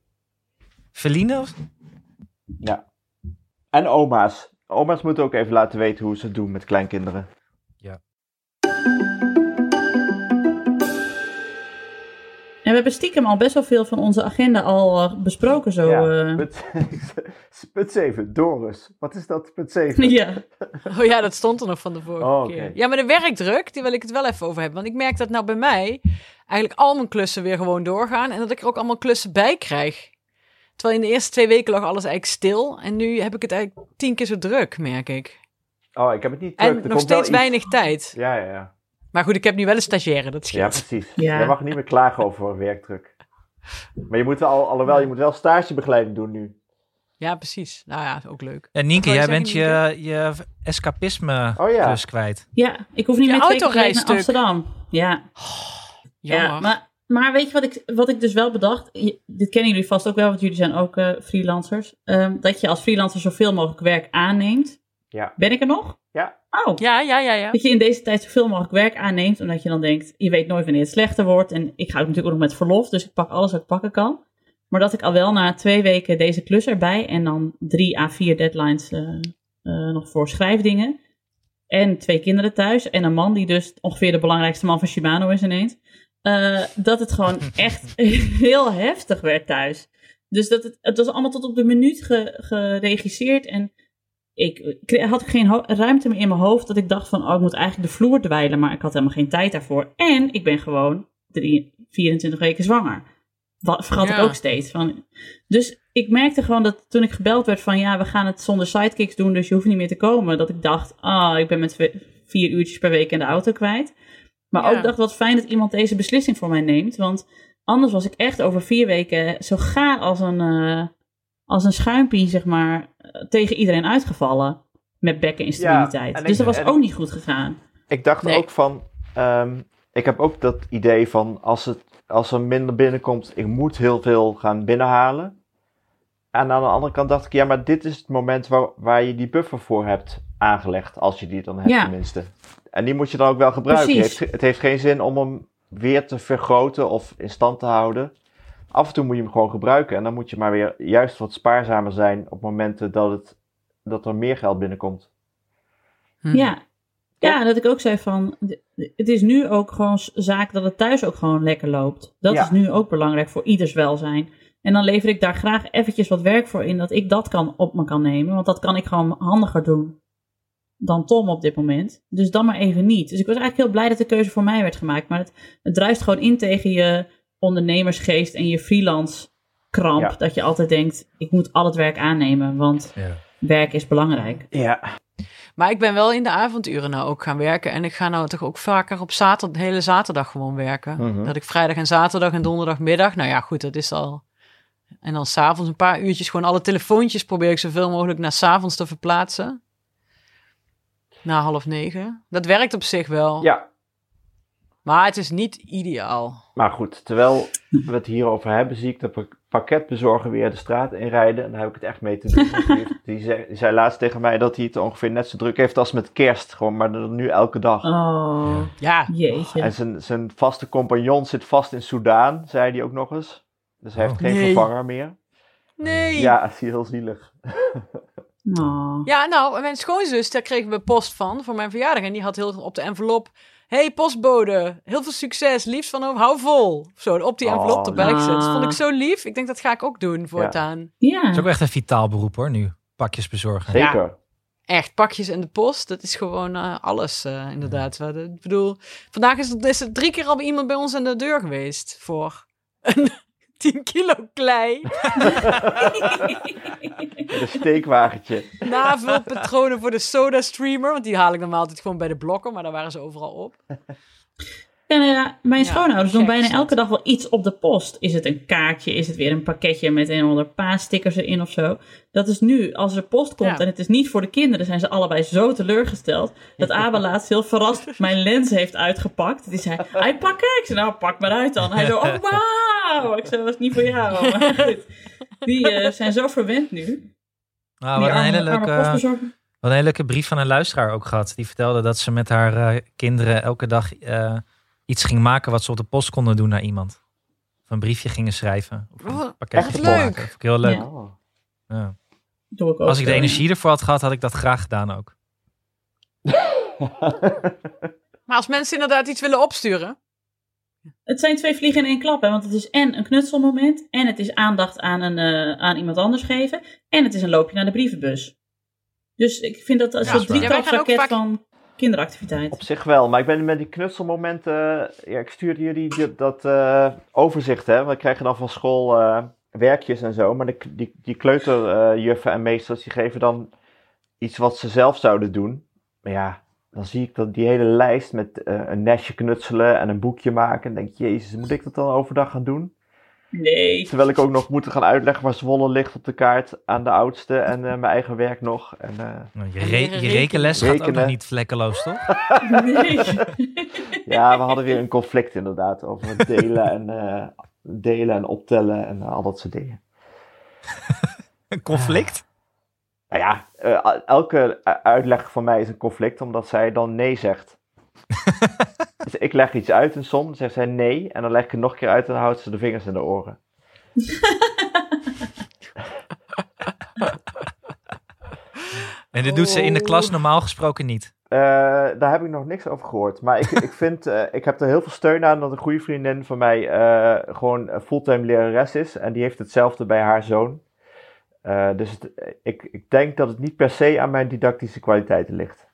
Feline? of- Ja. En oma's. Oma's moeten ook even laten weten hoe ze het doen met kleinkinderen. En we hebben stiekem al best wel veel van onze agenda al eh, besproken zo. ja. eh. Punt, punt 7, Doris. Wat is dat, punt 7? ja. Oh ja, dat stond er nog van de vorige Oh, keer. Ja, maar de werkdruk, die wil ik het wel even over hebben. Want ik merk dat nou bij mij eigenlijk al mijn klussen weer gewoon doorgaan. En dat ik er ook allemaal klussen bij krijg. Terwijl in de eerste twee weken lag alles eigenlijk stil. En nu heb ik het eigenlijk tien keer zo druk, merk ik. Oh, ik heb het niet druk. En Er nog komt wel steeds iets. weinig tijd. Ja, ja, ja. Maar goed, ik heb nu wel een stagiaire, dat Ja, scheelt. precies. Ja. Jij mag niet meer klagen over werkdruk. Maar je moet wel, alhoewel, je moet wel stagebegeleiding doen nu. Ja, precies. Nou ja, ook leuk. En Nienke, jij je bent je, je escapisme Oh ja. klus kwijt. ja, ik hoef niet Je meer week naar. Amsterdam. Ja, Jammer. ja maar, maar weet je wat ik, wat ik dus wel bedacht? Je- dit kennen jullie vast ook wel, want jullie zijn ook eh, freelancers. Ehm, dat je als freelancer zoveel mogelijk werk aanneemt. Ja. Ben ik er nog? Ja. Oh. Ja, ja, ja, ja. Dat je in deze tijd zoveel mogelijk werk aanneemt, omdat je dan denkt, je weet nooit wanneer het slechter wordt. En ik ga ook natuurlijk ook nog met verlof, dus ik pak alles wat ik pakken kan. Maar dat ik al wel na twee weken deze klus erbij en dan drie à vier deadlines eh, eh, nog voor schrijfdingen. En twee kinderen thuis en een man die dus ongeveer de belangrijkste man van Shimano is ineens. Eh, dat het gewoon echt heel heftig werd thuis. Dus dat het, het was allemaal tot op de minuut ge- geregisseerd en ik had geen ho- ruimte meer in mijn hoofd dat ik dacht van, oh, ik moet eigenlijk de vloer dweilen, maar ik had helemaal geen tijd daarvoor. En ik ben gewoon drie, 24 weken zwanger. Wat vergat ik ook steeds. Van. Dus ik merkte gewoon dat toen ik gebeld werd van, ja, we gaan het zonder sidekicks doen, dus je hoeft niet meer te komen. Dat ik dacht, ah, ik ben met vier uurtjes per week in de auto kwijt. Maar Ja. ook dacht, wat fijn dat iemand deze beslissing voor mij neemt. Want anders was ik echt over vier weken zo gaar als een, eh, als een schuimpie, zeg maar, tegen iedereen uitgevallen. Met bekkeninstabiliteit. en ik- dus dat was ook niet goed gegaan. Ik dacht Nee. ook van, ehm, ik heb ook dat idee van als, het, als er minder binnenkomt, ik moet heel veel gaan binnenhalen. En aan de andere kant dacht ik, ja, maar dit is het moment waar, waar je die buffer voor hebt aangelegd, als je die dan hebt Ja. tenminste. En die moet je dan ook wel gebruiken. Het Precies. heeft, het heeft geen zin om hem weer te vergroten of in stand te houden. Af en toe moet je hem gewoon gebruiken en dan moet je maar weer juist wat spaarzamer zijn op momenten dat, het, dat er meer geld binnenkomt. Hm. Ja. Ja, dat ik ook zei van, het is nu ook gewoon zaak dat het thuis ook gewoon lekker loopt. Dat Ja. is nu ook belangrijk voor ieders welzijn. En dan lever ik daar graag eventjes wat werk voor in, dat ik dat kan op me kan nemen. Want dat kan ik gewoon handiger doen dan Tom op dit moment. Dus dan maar even niet. Dus ik was eigenlijk heel blij dat de keuze voor mij werd gemaakt. Maar het, het druist gewoon in tegen je ondernemersgeest en je freelance kramp. Ja. Dat je altijd denkt, ik moet al het werk aannemen, want Ja. werk is belangrijk. Ja, Maar ik ben wel in de avonduren nou ook gaan werken. En ik ga nou toch ook vaker op zaterdag, de hele zaterdag gewoon werken. Mhm. Dat ik vrijdag en zaterdag en donderdagmiddag. Nou ja, goed, dat is al. En dan s'avonds een paar uurtjes gewoon alle telefoontjes probeer ik zoveel mogelijk naar s'avonds te verplaatsen. Na half negen. Dat werkt op zich wel. ja. Maar het is niet ideaal. Maar goed, terwijl we het hierover hebben, zie ik de pa- pakketbezorger weer de straat inrijden. En daar heb ik het echt mee te doen. Die, zei, die zei laatst tegen mij dat hij het ongeveer net zo druk heeft als met kerst. Gewoon, maar nu elke dag. Oh, Ja, jeetje. En zijn, zijn vaste compagnon zit vast in Soudaan, zei hij ook nog eens. Dus hij heeft Oh. geen Nee. vervanger meer. nee. Ja, dat is heel zielig. Oh. Ja, nou, mijn schoonzus, daar kregen we post van voor mijn verjaardag. En die had heel op de envelop. Hey postbode, heel veel succes, liefst van over, hou vol. Zo, op die envelop Oh, erbij gezet. Dat vond ik ah. zo lief. Ik denk dat ga ik ook doen voortaan. Ja. Het is ook echt een vitaal beroep hoor, nu. Pakjes bezorgen. Zeker. Echt, pakjes en de post, dat is gewoon eh, alles eh, inderdaad. Wat, Ik bedoel, vandaag is het, is het drie keer al iemand bij ons aan de deur geweest voor een 10 kilo klei, Met een steekwagentje. navulpatronen voor de soda streamer, want die haal ik normaal altijd gewoon bij de blokken, maar daar waren ze overal op. Ja, nou ja, mijn Ja, schoonouders doen bijna elke dag wel iets op de post. Is het een kaartje? Is het weer een pakketje met een of ander paasstickers erin of zo? Dat is nu, als er post komt Ja. en het is niet voor de kinderen, zijn ze allebei zo teleurgesteld. Dat Abel laatst heel verrast mijn lens heeft uitgepakt. Die zei, hij pak ik. Ik zei, nou pak maar uit dan. Hij zo, oh wauw. Ik zei, dat is niet voor jou. Maar goed, die eh, zijn zo verwend nu. Nou, wat een hele leuke, wat een hele leuke brief van een luisteraar ook gehad. Die vertelde dat ze met haar eh, kinderen elke dag eh, iets ging maken wat ze op de post konden doen naar iemand. Of een briefje gingen schrijven. Of Oh, een pakketje echt maken. leuk. Vond ik heel leuk. Ja. Ja. Doe ik ook Als ik de energie ervoor had gehad, had ik dat graag gedaan ook. Maar als mensen inderdaad iets willen opsturen, Het zijn twee vliegen in één klap, hè? want het is en een knutselmoment, en het is aandacht aan, een, eh, aan iemand anders geven, en het is een loopje naar de brievenbus. Dus ik vind dat als Ja, een dat waar. Ja, vaak- van kinderactiviteit. Op zich wel, maar ik ben met die knutselmomenten. eh, ja, ik stuurde jullie dat eh, overzicht, hè? We krijgen dan van school eh, werkjes en zo. Maar de, die, die kleuterjuffen en meesters die geven dan iets wat ze zelf zouden doen. Maar ja, dan zie ik dat die hele lijst met een nestje knutselen en een boekje maken. En denk jezus, moet ik dat dan overdag gaan doen? Nee. Terwijl ik ook nog moet gaan uitleggen waar Zwolle ligt op de kaart aan de oudste en eh, mijn eigen werk nog. En, eh, Nou, Je, re- je rekenles gaat ook rekenen. nog niet vlekkeloos, toch? nee. Ja, we hadden weer een conflict inderdaad over het delen en, eh, delen en optellen en al dat soort dingen. Een conflict? Nou ja, elke uitleg van mij is een conflict omdat zij dan nee zegt. dus ik leg iets uit een som, dan zegt zij nee en dan leg ik het nog een keer uit en dan houdt ze de vingers in de oren. En dit doet ze in de Oh. klas normaal gesproken niet. Eh, daar heb ik nog niks over gehoord. Maar ik, ik vind, eh, ik heb er heel veel steun aan dat een goede vriendin van mij eh, gewoon fulltime lerares is. En die heeft hetzelfde bij haar zoon. Dus het- ik, ik denk dat het niet per se aan mijn didactische kwaliteiten ligt.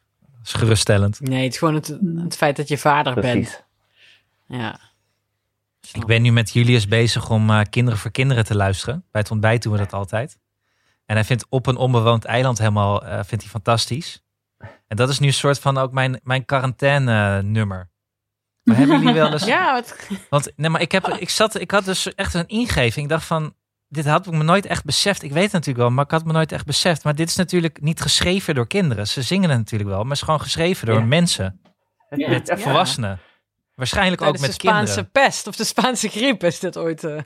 Is geruststellend. nee, het is gewoon het, het feit dat je vader bent. Precies. Ja. Ik ben nu met Julius bezig om eh, Kinderen voor Kinderen te luisteren. Bij het ontbijt doen we dat altijd. En hij vindt op een onbewoond eiland helemaal eh, vindt hij fantastisch. En dat is nu een soort van ook mijn, mijn quarantaine nummer. Maar hebben jullie wel eens... Ja, wat, Want nee, maar ik, heb, ik, zat, ik had dus echt een ingeving. Ik dacht van, dit had ik me nooit echt beseft. Ik weet het natuurlijk wel, maar ik had me nooit echt beseft. Maar dit is natuurlijk niet geschreven door kinderen. Ze zingen het natuurlijk wel, maar het is gewoon geschreven door Ja. mensen. Ja. Met Ja. volwassenen. Waarschijnlijk ook met de Spaanse kinderen. pest of de Spaanse griep is dit ooit. eh.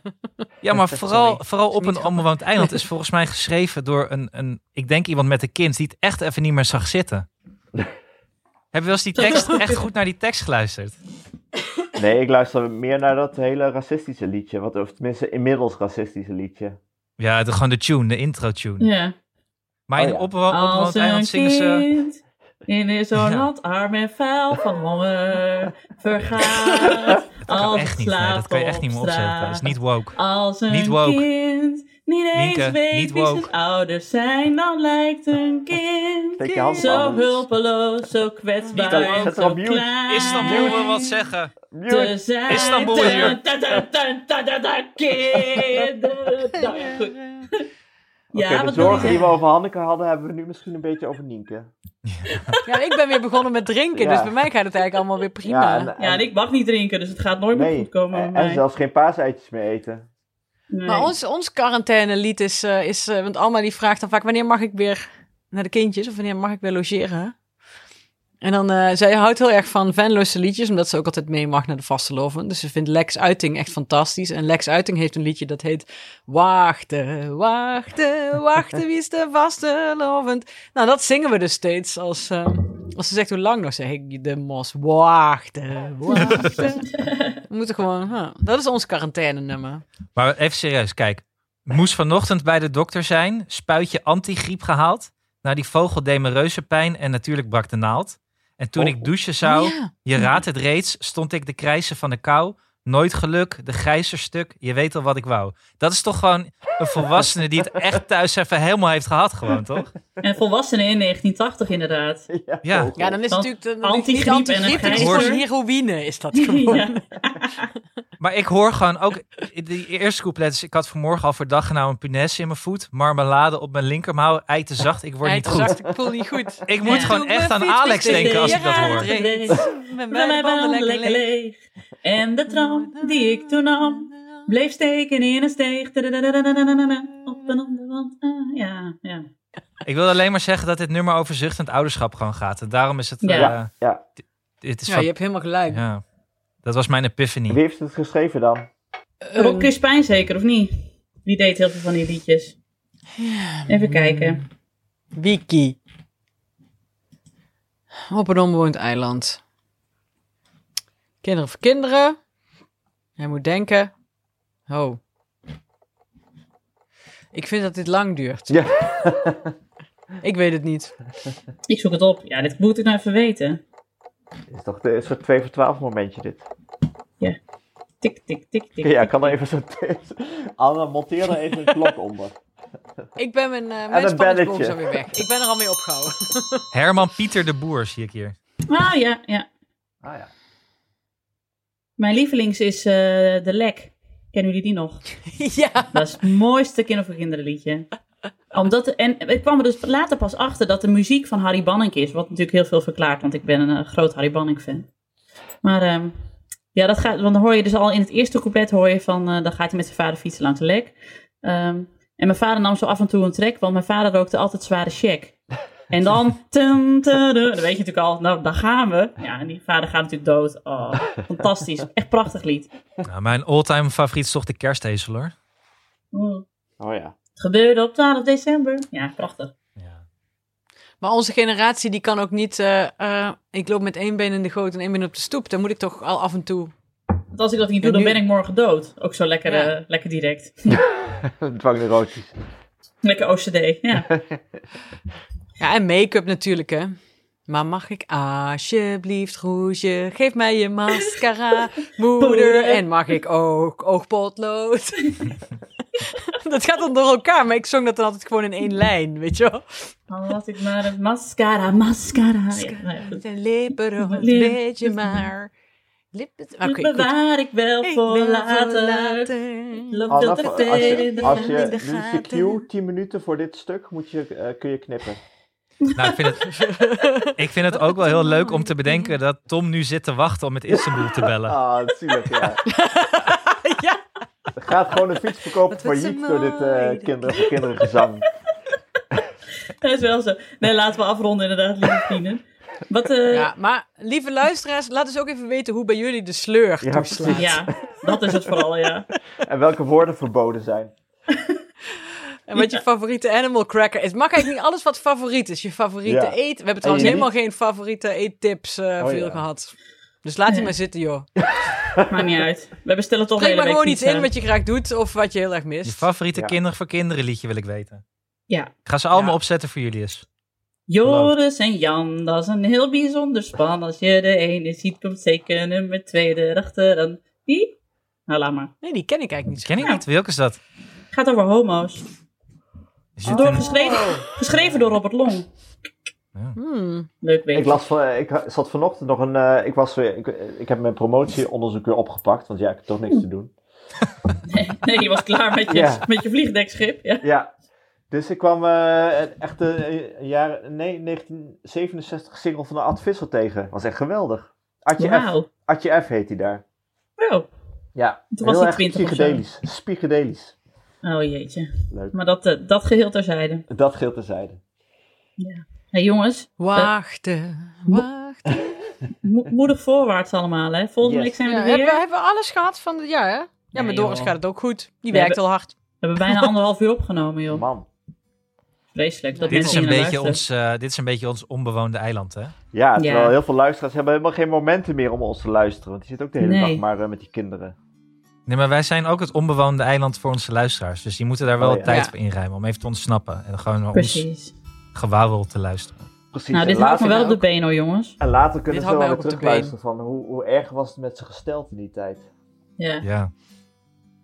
Ja, maar vooral, vooral op een onbewoond eiland is volgens mij geschreven door een, een, ik denk iemand met een kind die het echt even niet meer zag zitten. Heb je wel eens die tekst, echt goed naar die tekst geluisterd? Nee, ik luister meer naar dat hele racistische liedje. Wat, of tenminste, inmiddels racistische liedje. Ja, de, gewoon de tune, de intro tune. Ja. Maar in Oh een ja. eiland zingen ze... kind In zo'n Ja. land arm en vuil van honger vergaat. Dat kan echt niet. Nee, dat kan je echt niet meer opzetten. Dat is niet woke. Als een Niet woke. kind niet eens Nienke, weet niet wie woke. zijn ouders zijn, dan lijkt een kind zo hulpeloos, zo Niet kwetsbaar alleen, en zo klein. Istanbul wil wat zeggen. Mute. Te zijn. Istanbul hier. Kinderen. Nou ja, Ja, de zorgen die we over Hanneke hadden, hebben we nu misschien een beetje over Nienke. Ja, ik ben weer begonnen met drinken, Ja. dus bij mij gaat het eigenlijk allemaal weer prima. en, Ja, en ik mag niet drinken, dus het gaat nooit meer goed komen en, en zelfs geen paaseitjes meer eten. Nee. Maar ons, ons quarantainelied is, eh, is eh, want Alma die vraagt dan vaak, wanneer mag ik weer naar de kindjes? Of wanneer mag ik weer logeren? En dan, eh zij houdt heel erg van Venlose liedjes, omdat ze ook altijd mee mag naar de vasteloven. Dus ze vindt Lex Uiting echt fantastisch. En Lex Uiting heeft een liedje dat heet Wachten, wachten, wachten, wie is de vastelovend? Nou, dat zingen we dus steeds als, eh, als ze zegt hoe lang nog, zeg ik de mos. Wachten, wachten. We moeten gewoon, dat is ons quarantaine-nummer. Maar even serieus, kijk. Moest vanochtend bij de dokter zijn. Spuitje antigriep gehaald. Nou, die vogel deed reuze pijn en natuurlijk brak de naald. En toen Oh. ik douchen zou, Oh ja. je raadt het reeds, stond ik de krijsen van de kou. Nooit geluk, de gijzerstuk, je weet al wat ik wou. Dat is toch gewoon een volwassene die het echt thuis even helemaal heeft gehad gewoon, toch? En volwassenen in 1980 inderdaad. Ja, Ja. dan is het natuurlijk de, antigriep en een het is heroïne is dat gewoon. Ja. Maar ik hoor gewoon ook, De eerste couplet is, ik had vanmorgen al voor dag nou een punaise in mijn voet, marmelade op mijn linkermouw, ei te zacht, ik word ei niet goed. zacht, ik voel niet goed. Ik moet gewoon echt aan Alex denken als ik dat hoor. Met mijn banden lekker leeg. En de tram die ik toen nam, bleef steken in een steeg. Op een onderwand, ah, ja, ja. Ik wil alleen maar zeggen dat dit nummer over zuchtend ouderschap gewoon gaat. En daarom is het... Ja, eh, ja. Dit is ja je hebt helemaal gelijk. Ja. Dat was mijn epiphany. Wie heeft het geschreven dan? Eh, Rob Crispijn zeker, of niet? Die deed heel veel van die liedjes. Even kijken. Wiki. Op een onbewoond eiland. Kinderen voor kinderen. Jij moet denken. Oh. Ik vind dat dit lang duurt. Ja. Ik weet het niet. Ik zoek het op. Ja, dit moet ik nou even weten. Is toch de- een soort 2 voor 12 momentje dit? Tik, tik, tik, tik. Ja, ik kan er even zo... Anna, monteer er even een klok onder. Ik ben mijn, uh, mijn zo weer weg. Ik ben er al mee opgehouden. Herman Pieter de Boer zie ik hier. Ah, ja, ja. Ah ja. Mijn lievelings is eh, De Lek. Kennen jullie die nog? ja. Dat is het mooiste Kinder voor Kinderen liedje. Omdat, en ik kwam er dus later pas achter dat de muziek van Harry Banning is. Wat natuurlijk heel veel verklaart, want ik ben een eh, groot Harry Banning fan. Maar ehm, ja, dat gaat, want dan hoor je dus al in het eerste couplet hoor je van, eh, dan gaat hij met zijn vader fietsen langs de lek. Ehm, en mijn vader nam zo af en toe een trek, want mijn vader rookte altijd zware check. En dan, tum, tum, tum, dan weet je natuurlijk al, nou, daar gaan we. Ja, en die vader gaat natuurlijk dood. Oh, fantastisch. Echt prachtig lied. Nou, mijn all-time favoriet is toch de kersthazel hoor. Mm. Oh ja. Het gebeurde op 12 december. Ja, prachtig. Ja. Maar onze generatie die kan ook niet... eh, eh, ik loop met één been in de goot en één been op de stoep. Dan moet ik toch al af en toe... Want als ik dat niet doe, dan ben ik morgen dood. Ook zo lekker, Ja. eh, lekker direct. Dwangneurotisch. lekker OCD, ja. Ja, en make-up natuurlijk, hè. Maar mag ik alsjeblieft, Roesje, geef mij je mascara, moeder. En mag ik ook oogpotlood? dat gaat dan door elkaar, maar ik zong dat dan altijd gewoon in één lijn, weet je wel. Dan had ik maar een mascara, mascara. Nou ja, goed. En lippenrood, Lip- weet je maar. Lippen... Oké, Dit goed. bewaar ik wel Ik voor wil later. Loop veel als je, als je, in de nu is je gaten. cue 10 minuten voor dit stuk, moet je, eh, kun je knippen. Nou, ik vind, het, ik vind het ook wel heel leuk om te bedenken dat Tom nu zit te wachten om met Istanbul te bellen. Ah, natuurlijk, ja. Ja. Er gaat gewoon een fiets verkopen zo failliet door dit mooi, eh dit kinderen voor kinderen gezang. Dat is wel zo. Nee, laten we afronden inderdaad, lieve vrienden. Wat, eh, ja. Ja, maar lieve luisteraars, laat eens ook even weten hoe bij jullie de sleur Ja, toeslaat. dat is het vooral, ja. En welke woorden verboden zijn. En wat je favoriete animal cracker is. Mag eigenlijk niet alles wat favoriet is. Je favoriete Ja. eet. We hebben trouwens helemaal geen favoriete eettips eh Oh, veel ja. gehad. Dus laat die maar zitten, joh. Maakt niet uit. We bestellen toch Breng hele maar gewoon iets in wat je graag doet of wat je heel erg Je mist. favoriete Ja. kinderen voor kinderen liedje wil ik weten. Ja. Ik ga ze allemaal Ja. opzetten voor jullie eens. Joris en Jan, dat is een heel bijzonder span. Als je de ene ziet, komt zeker nummer twee erachteraan. Wie? Nou, laat maar. Nee, die ken ik eigenlijk niet. Ken ik niet. Welke is dat? Gaat over homo's. Is het Door een- geschreven, geschreven door Robert Long. Hmm. Leuk Ik, las van, ik zat vanochtend nog een. eh, ik, was weer, ik, ik heb mijn promotieonderzoek weer opgepakt, want ja, ik heb toch niks te doen. Nee, je was klaar met je, Ja. met je vliegdekschip. Ja. Ja, dus ik kwam eh, een echte eh, jaren, nee, 1967 single van de Ad Visser tegen. Was echt geweldig. Adje F. Adje F heet hij daar. Wow. Ja, Toen was hij erg 20 of zo. psychedelisch. Spiegedelisch. Oh jeetje. Leuk. Maar dat, eh, dat geheel terzijde. Dat geldt terzijde. Hey jongens, Wachten, wachten. mo- moedig voorwaarts allemaal hè. Volgende Yes. week zijn we Ja, er weer. hebben, we, hebben we alles gehad van het jaar, hè? Ja, Nee, met Doris joh. gaat het ook goed. Die We werkt hebben- al hard. We hebben bijna anderhalf uur opgenomen joh. Man. Vreselijk. Dat Dit is, een beetje ons, eh, dit is een beetje ons onbewoonde eiland, hè? Ja, terwijl Ja. heel veel luisteraars hebben helemaal geen momenten meer om ons te luisteren. Want die zitten ook de hele Nee. dag maar eh, met die kinderen. Nee, maar wij zijn ook het onbewoonde eiland voor onze luisteraars. Dus die moeten daar wel Oh, ja. tijd Ja. voor inruimen om even te ontsnappen. En gewoon naar ons Precies. Gewauwel te luisteren. Precies. Nou, dit houdt me wel op de been hoor jongens. en later kunnen ze houdt wel weer terugluisteren van hoe, hoe erg was het met zijn gesteld in die tijd. Ja, Ja.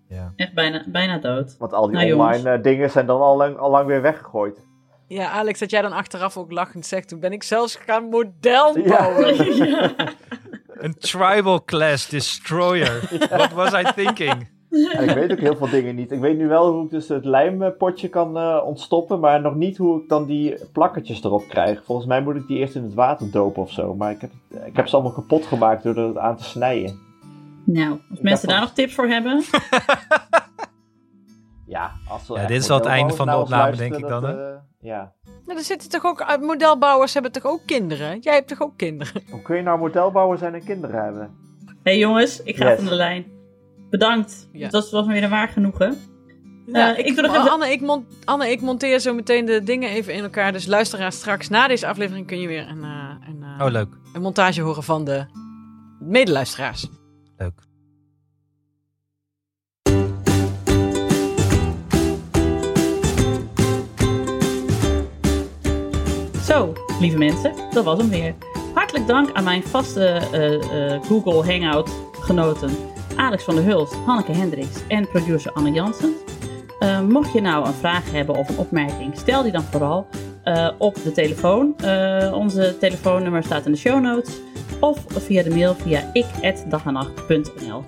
Ja. echt bijna, bijna dood. Want al die Nou, online eh, dingen zijn dan al lang, al lang weer weggegooid. Ja, Alex, dat jij dan achteraf ook lachend zegt, toen ben ik zelfs gaan model bouwen. Ja. Een tribal class destroyer. What was I thinking? En ik weet ook heel veel dingen niet. Ik weet nu wel hoe ik dus het lijmpotje kan eh, ontstoppen, maar nog niet hoe ik dan die plakkertjes erop krijg. Volgens mij moet ik die eerst in het water dopen of zo. Maar ik heb, ik heb ze allemaal kapot gemaakt door er aan te snijden. Nou, als mensen daar nog tips voor hebben. Ja, als we Ja, dit is wel het einde van de opname, denk ik dan, dat, eh, ja. Nou, er zitten toch ook, eh, modelbouwers hebben toch ook kinderen? Jij hebt toch ook kinderen? Hoe kun je nou modelbouwer zijn en kinderen hebben? hey, jongens, ik ga Yes. van de lijn. Bedankt. Ja. Dat was me weer een waar genoegen. Ja, ik ik, doe nog even- Anne, ik mon- Anne, ik monteer zo meteen de dingen even in elkaar. Dus luisteraar straks na deze aflevering kun je weer een, eh, een, eh, Oh, leuk. een montage horen van de medeluisteraars. Leuk. Zo, lieve mensen, dat was hem weer. Hartelijk dank aan mijn vaste eh, eh, Google Hangout genoten Alex van der Hulst, Hanneke Hendricks en producer Anne Jansen. Eh, mocht je nou een vraag hebben of een opmerking, stel die dan vooral eh, op de telefoon. Eh, onze telefoonnummer staat in de show notes. Of via de mail via ik.dagenacht.nl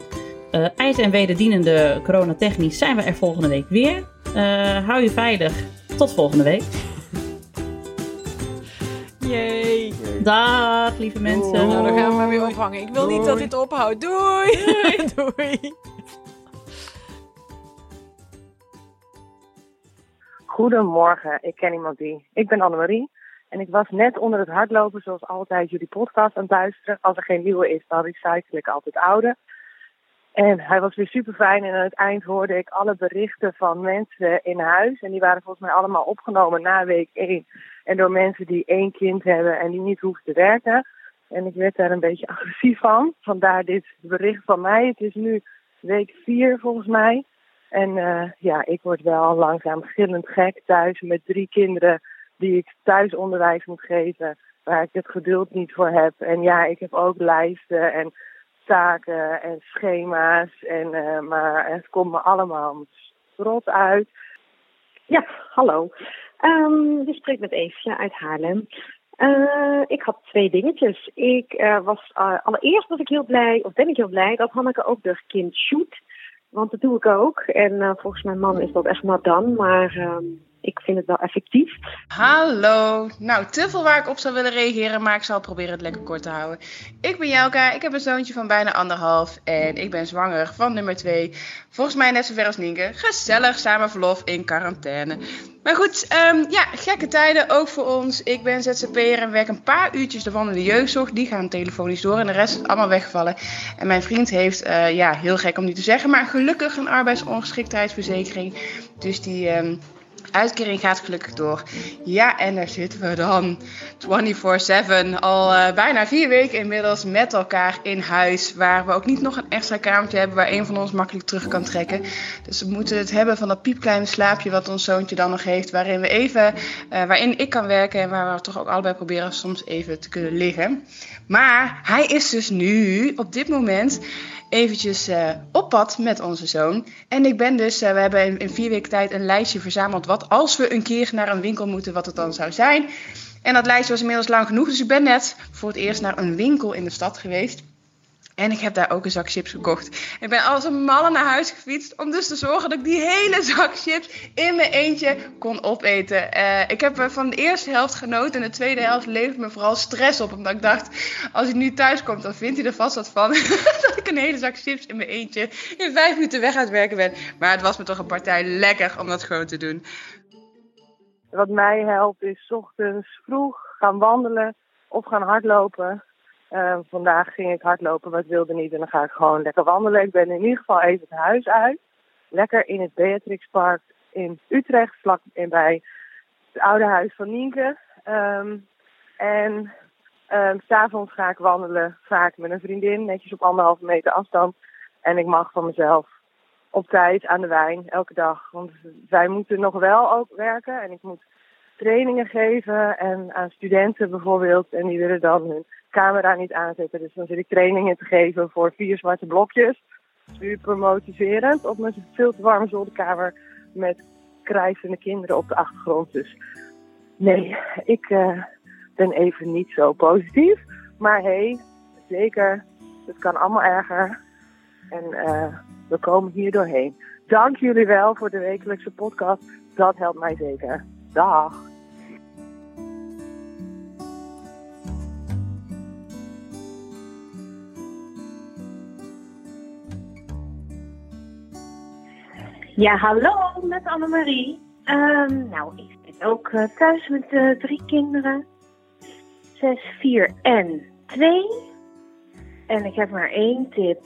IJs en wederdienende coronatechnisch zijn we er volgende week weer. Hou je veilig. Tot volgende week. Yay! Dag, lieve mensen. Doei. Nou, dan gaan we maar weer ophangen. Ik wil niet dat dit ophoudt. Doei! Doei! Goedemorgen, ik ken iemand die. Ik ben Annemarie en ik was net onder het hardlopen zoals altijd jullie podcast aan het luisteren. Als er geen nieuwe is, dan recycle ik altijd oude. En hij was weer super fijn en aan het eind hoorde ik alle berichten van mensen in huis. En die waren volgens mij allemaal opgenomen na week 1. En door mensen die één kind hebben en die niet hoeven te werken. En ik werd daar een beetje agressief van. Vandaar dit bericht van mij. Het is nu week 4 volgens mij. En eh, ja, ik word wel langzaam gillend gek thuis met drie kinderen die ik thuisonderwijs moet geven, waar ik het geduld niet voor heb. En ja, ik heb ook lijsten en taken en schema's, en, eh, maar het komt me allemaal rot uit. Ja, hallo. Ehm je spreekt met Eefje uit Haarlem. Eh, ik had twee dingetjes. Ik eh, was eh, allereerst was ik heel blij, of ben ik heel blij, dat Hanneke ook de kind shoot. Want dat doe ik ook. En volgens mijn man is dat echt not dan. Maar ehm, ik vind het wel effectief. Hallo. Nou, te veel waar ik op zou willen reageren, maar ik zal proberen het lekker kort te houden. Ik ben Jelka, ik heb een zoontje van bijna anderhalf en ik ben zwanger van nummer twee. Volgens mij net zo ver als Nienke. Gezellig, samen verlof in quarantaine. Maar goed, ehm, ja, gekke tijden ook voor ons. Ik ben ZZP'er en werk een paar uurtjes de jeugdzorg. Die gaan telefonisch door en de rest is allemaal weggevallen. En mijn vriend heeft, eh, ja, heel gek om niet te zeggen, maar gelukkig een arbeidsongeschiktheidsverzekering. Dus die... ehm, Uitkering gaat gelukkig door. Ja, en daar zitten we dan 24-7. Al eh, bijna vier weken inmiddels met elkaar in huis. Waar we ook niet nog een extra kamertje hebben waar een van ons makkelijk terug kan trekken. Dus we moeten het hebben van dat piepkleine slaapje wat ons zoontje dan nog heeft. Waarin we even, eh, waarin ik kan werken en waar we toch ook allebei proberen soms even te kunnen liggen. Maar hij is dus nu op dit moment eventjes eh, op pad met onze zoon. En ik ben dus, eh, we hebben in, in vier weken tijd een lijstje verzameld. Wat als we een keer naar een winkel moeten, wat het dan zou zijn. En dat lijstje was inmiddels lang genoeg. Dus ik ben net voor het eerst naar een winkel in de stad geweest. En ik heb daar ook een zak chips gekocht. Ik ben als een malle naar huis gefietst om dus te zorgen dat ik die hele zak chips in mijn eentje kon opeten. Eh, ik heb eh, van de eerste helft genoten en de tweede helft levert me vooral stress op. Omdat ik dacht, als hij nu thuis komt, dan vindt hij er vast wat van. dat ik een hele zak chips in mijn eentje in vijf minuten weg aan het werken ben. Maar het was me toch een partij lekker om dat gewoon te doen. Wat mij helpt is ochtends vroeg gaan wandelen of gaan hardlopen. Eh, vandaag ging ik hardlopen, maar ik wilde niet. En dan ga ik gewoon lekker wandelen. Ik ben in ieder geval even het huis uit. Lekker in het Beatrixpark in Utrecht, vlak bij het oude huis van Nienke. Ehm, en um, s'avonds ga ik wandelen, vaak met een vriendin, netjes op anderhalve meter afstand. En ik mag van mezelf op tijd aan de wijn, elke dag. Want wij moeten nog wel ook werken en ik moet trainingen geven en aan studenten bijvoorbeeld. En die willen dan hun camera niet aanzetten. Dus dan zit ik trainingen te geven voor vier zwarte blokjes. Super motiverend op mijn veel te warme zolderkamer met krijzende kinderen op de achtergrond. Dus nee, ik uh, ben even niet zo positief. Maar hé, hey, zeker, het kan allemaal erger. En uh, we komen hier doorheen. Dank jullie wel voor de wekelijkse podcast. Dat helpt mij zeker. Dag. Ja, hallo, met Annemarie. Um, nou, ik ben ook uh, thuis met drie kinderen. Zes, vier en twee. En ik heb maar één tip.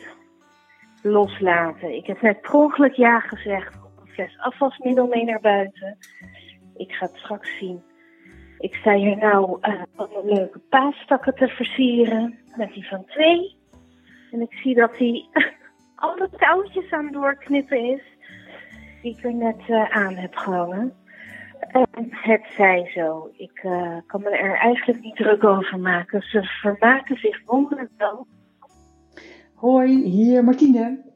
Loslaten. Ik heb net per ongeluk ja gezegd op een fles afwasmiddel mee naar buiten. Ik ga het straks zien. Ik sta hier nou uh, leuke paastakken te versieren. Met die van twee. En ik zie dat hij alle touwtjes aan doorknippen is die ik er net uh, aan heb gehangen. En het zij zo. Ik uh, kan me er eigenlijk niet druk over maken. Ze vermaken zich wonderlijk wel. Hoi, hier Martine.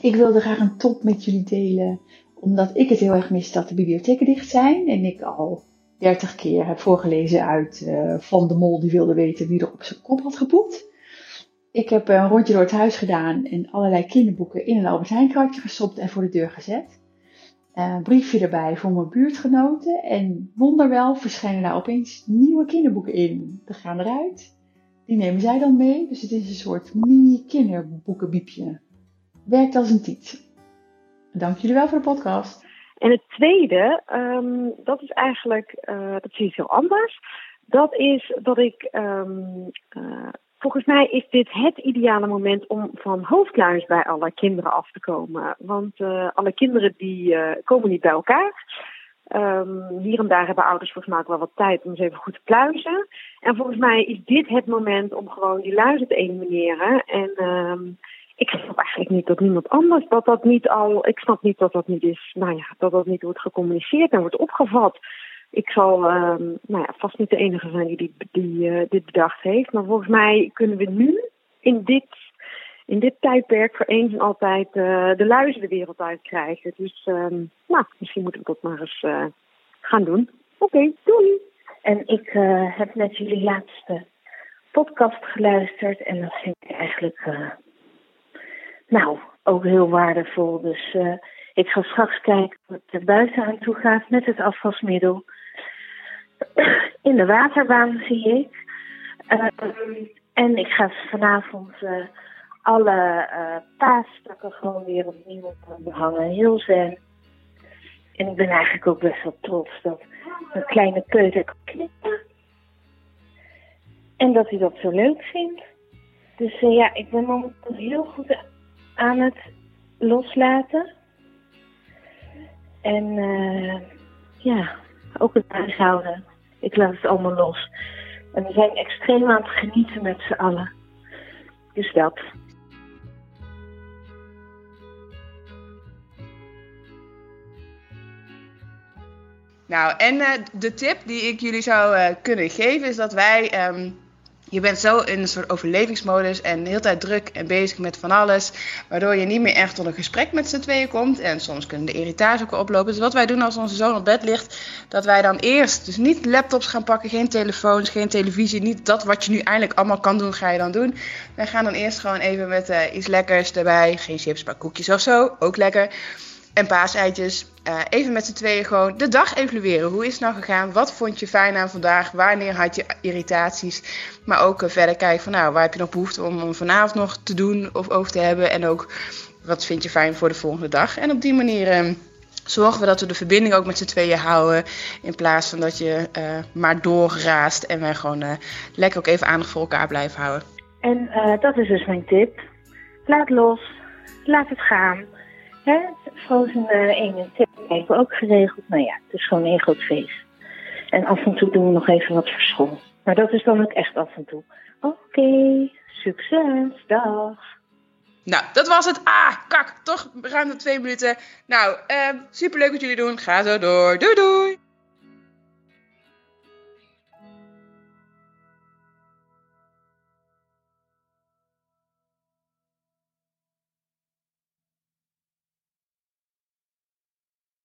Ik wilde graag een top met jullie delen. Omdat ik het heel erg mis dat de bibliotheken dicht zijn. En ik al 30 keer heb voorgelezen uit uh, Van de Mol die wilde weten wie er op zijn kop had gepoept. Ik heb een rondje door het huis gedaan en allerlei kinderboeken in een Albert Heijn gestopt en voor de deur gezet. Een briefje erbij voor mijn buurtgenoten en wonderwel verschijnen daar opeens nieuwe kinderboeken in. Die gaan eruit. Die nemen zij dan mee, dus het is een soort mini kinderboekenbiepje. Werkt als een tiet. Dank jullie wel voor de podcast. En het tweede, um, dat is eigenlijk, uh, dat is iets heel anders. Dat is dat ik um, uh, Volgens mij is dit het ideale moment om van hoofdluis bij alle kinderen af te komen. Want uh, alle kinderen die komen niet bij elkaar. Um, hier en daar hebben ouders volgens mij ook wel wat tijd om eens even goed te pluizen. En volgens mij is dit het moment om gewoon die luizen te elimineren. En ik snap eigenlijk niet dat niemand anders dat dat niet al. Ik snap niet dat dat niet is. Nou ja, dat dat niet wordt gecommuniceerd en wordt opgevat ik zal uh, nou ja, vast niet de enige zijn die, die, uh, dit bedacht heeft. Maar volgens mij kunnen we nu in dit, in dit tijdperk voor eens en altijd uh, de luizen de wereld uit krijgen. Dus um, nou, misschien moeten we dat maar eens uh, gaan doen. Oké, doei! En ik heb net jullie laatste podcast geluisterd en dat vind ik eigenlijk nou ook heel waardevol. Dus ik ga straks kijken wat er buiten aan toe gaat met het afwasmiddel in de waterbaan zie ik. Uh, en ik ga vanavond uh, alle uh, paastakken gewoon weer opnieuw behangen. Heel zen. En ik ben eigenlijk ook best wel trots dat een kleine peuter kan knippen. En dat hij dat zo leuk vindt. Dus ja, ik ben momenteel heel goed aan het loslaten. En ja, ook het huishouden. Ik laat het allemaal los. En we zijn extreem aan het genieten met z'n allen. Dus dat. Nou, en eh, de tip die ik jullie zou eh, kunnen geven is dat wij. ehm, je bent zo in een soort overlevingsmodus en de hele tijd druk en bezig met van alles. Waardoor je niet meer echt tot een gesprek met z'n tweeën komt. En soms kunnen de irritaties ook oplopen. Dus wat wij doen als onze zoon op bed ligt, dat wij dan eerst dus niet laptops gaan pakken, geen telefoons, geen televisie. Niet dat wat je nu eindelijk allemaal kan doen, ga je dan doen. Wij gaan dan eerst gewoon even met eh, iets lekkers erbij. Geen chips, maar koekjes of zo. Ook lekker. En paaseitjes. Eh, even met z'n tweeën gewoon de dag evalueren. Hoe is het nou gegaan? Wat vond je fijn aan vandaag? Wanneer had je irritaties? Maar ook eh, verder kijken van nou, waar heb je nog behoefte om, om vanavond nog te doen of over te hebben? En ook wat vind je fijn voor de volgende dag? En op die manier eh, zorgen we dat we de verbinding ook met z'n tweeën houden. In plaats van dat je eh, maar doorraast en wij gewoon lekker ook even aandacht voor elkaar blijven houden. En dat is dus mijn tip. Laat los. Laat het gaan. Frozen eh 1 en 2 kijken we ook geregeld. Nou ja, het is gewoon een groot feest. En af en toe doen we nog even wat voor school. Maar dat is dan ook echt af en toe. Oké, succes. Dag. Nou, dat was het. Ah, kak, toch ruim de twee minuten. Nou, eh, superleuk wat jullie doen. Ga zo door. Doei doei!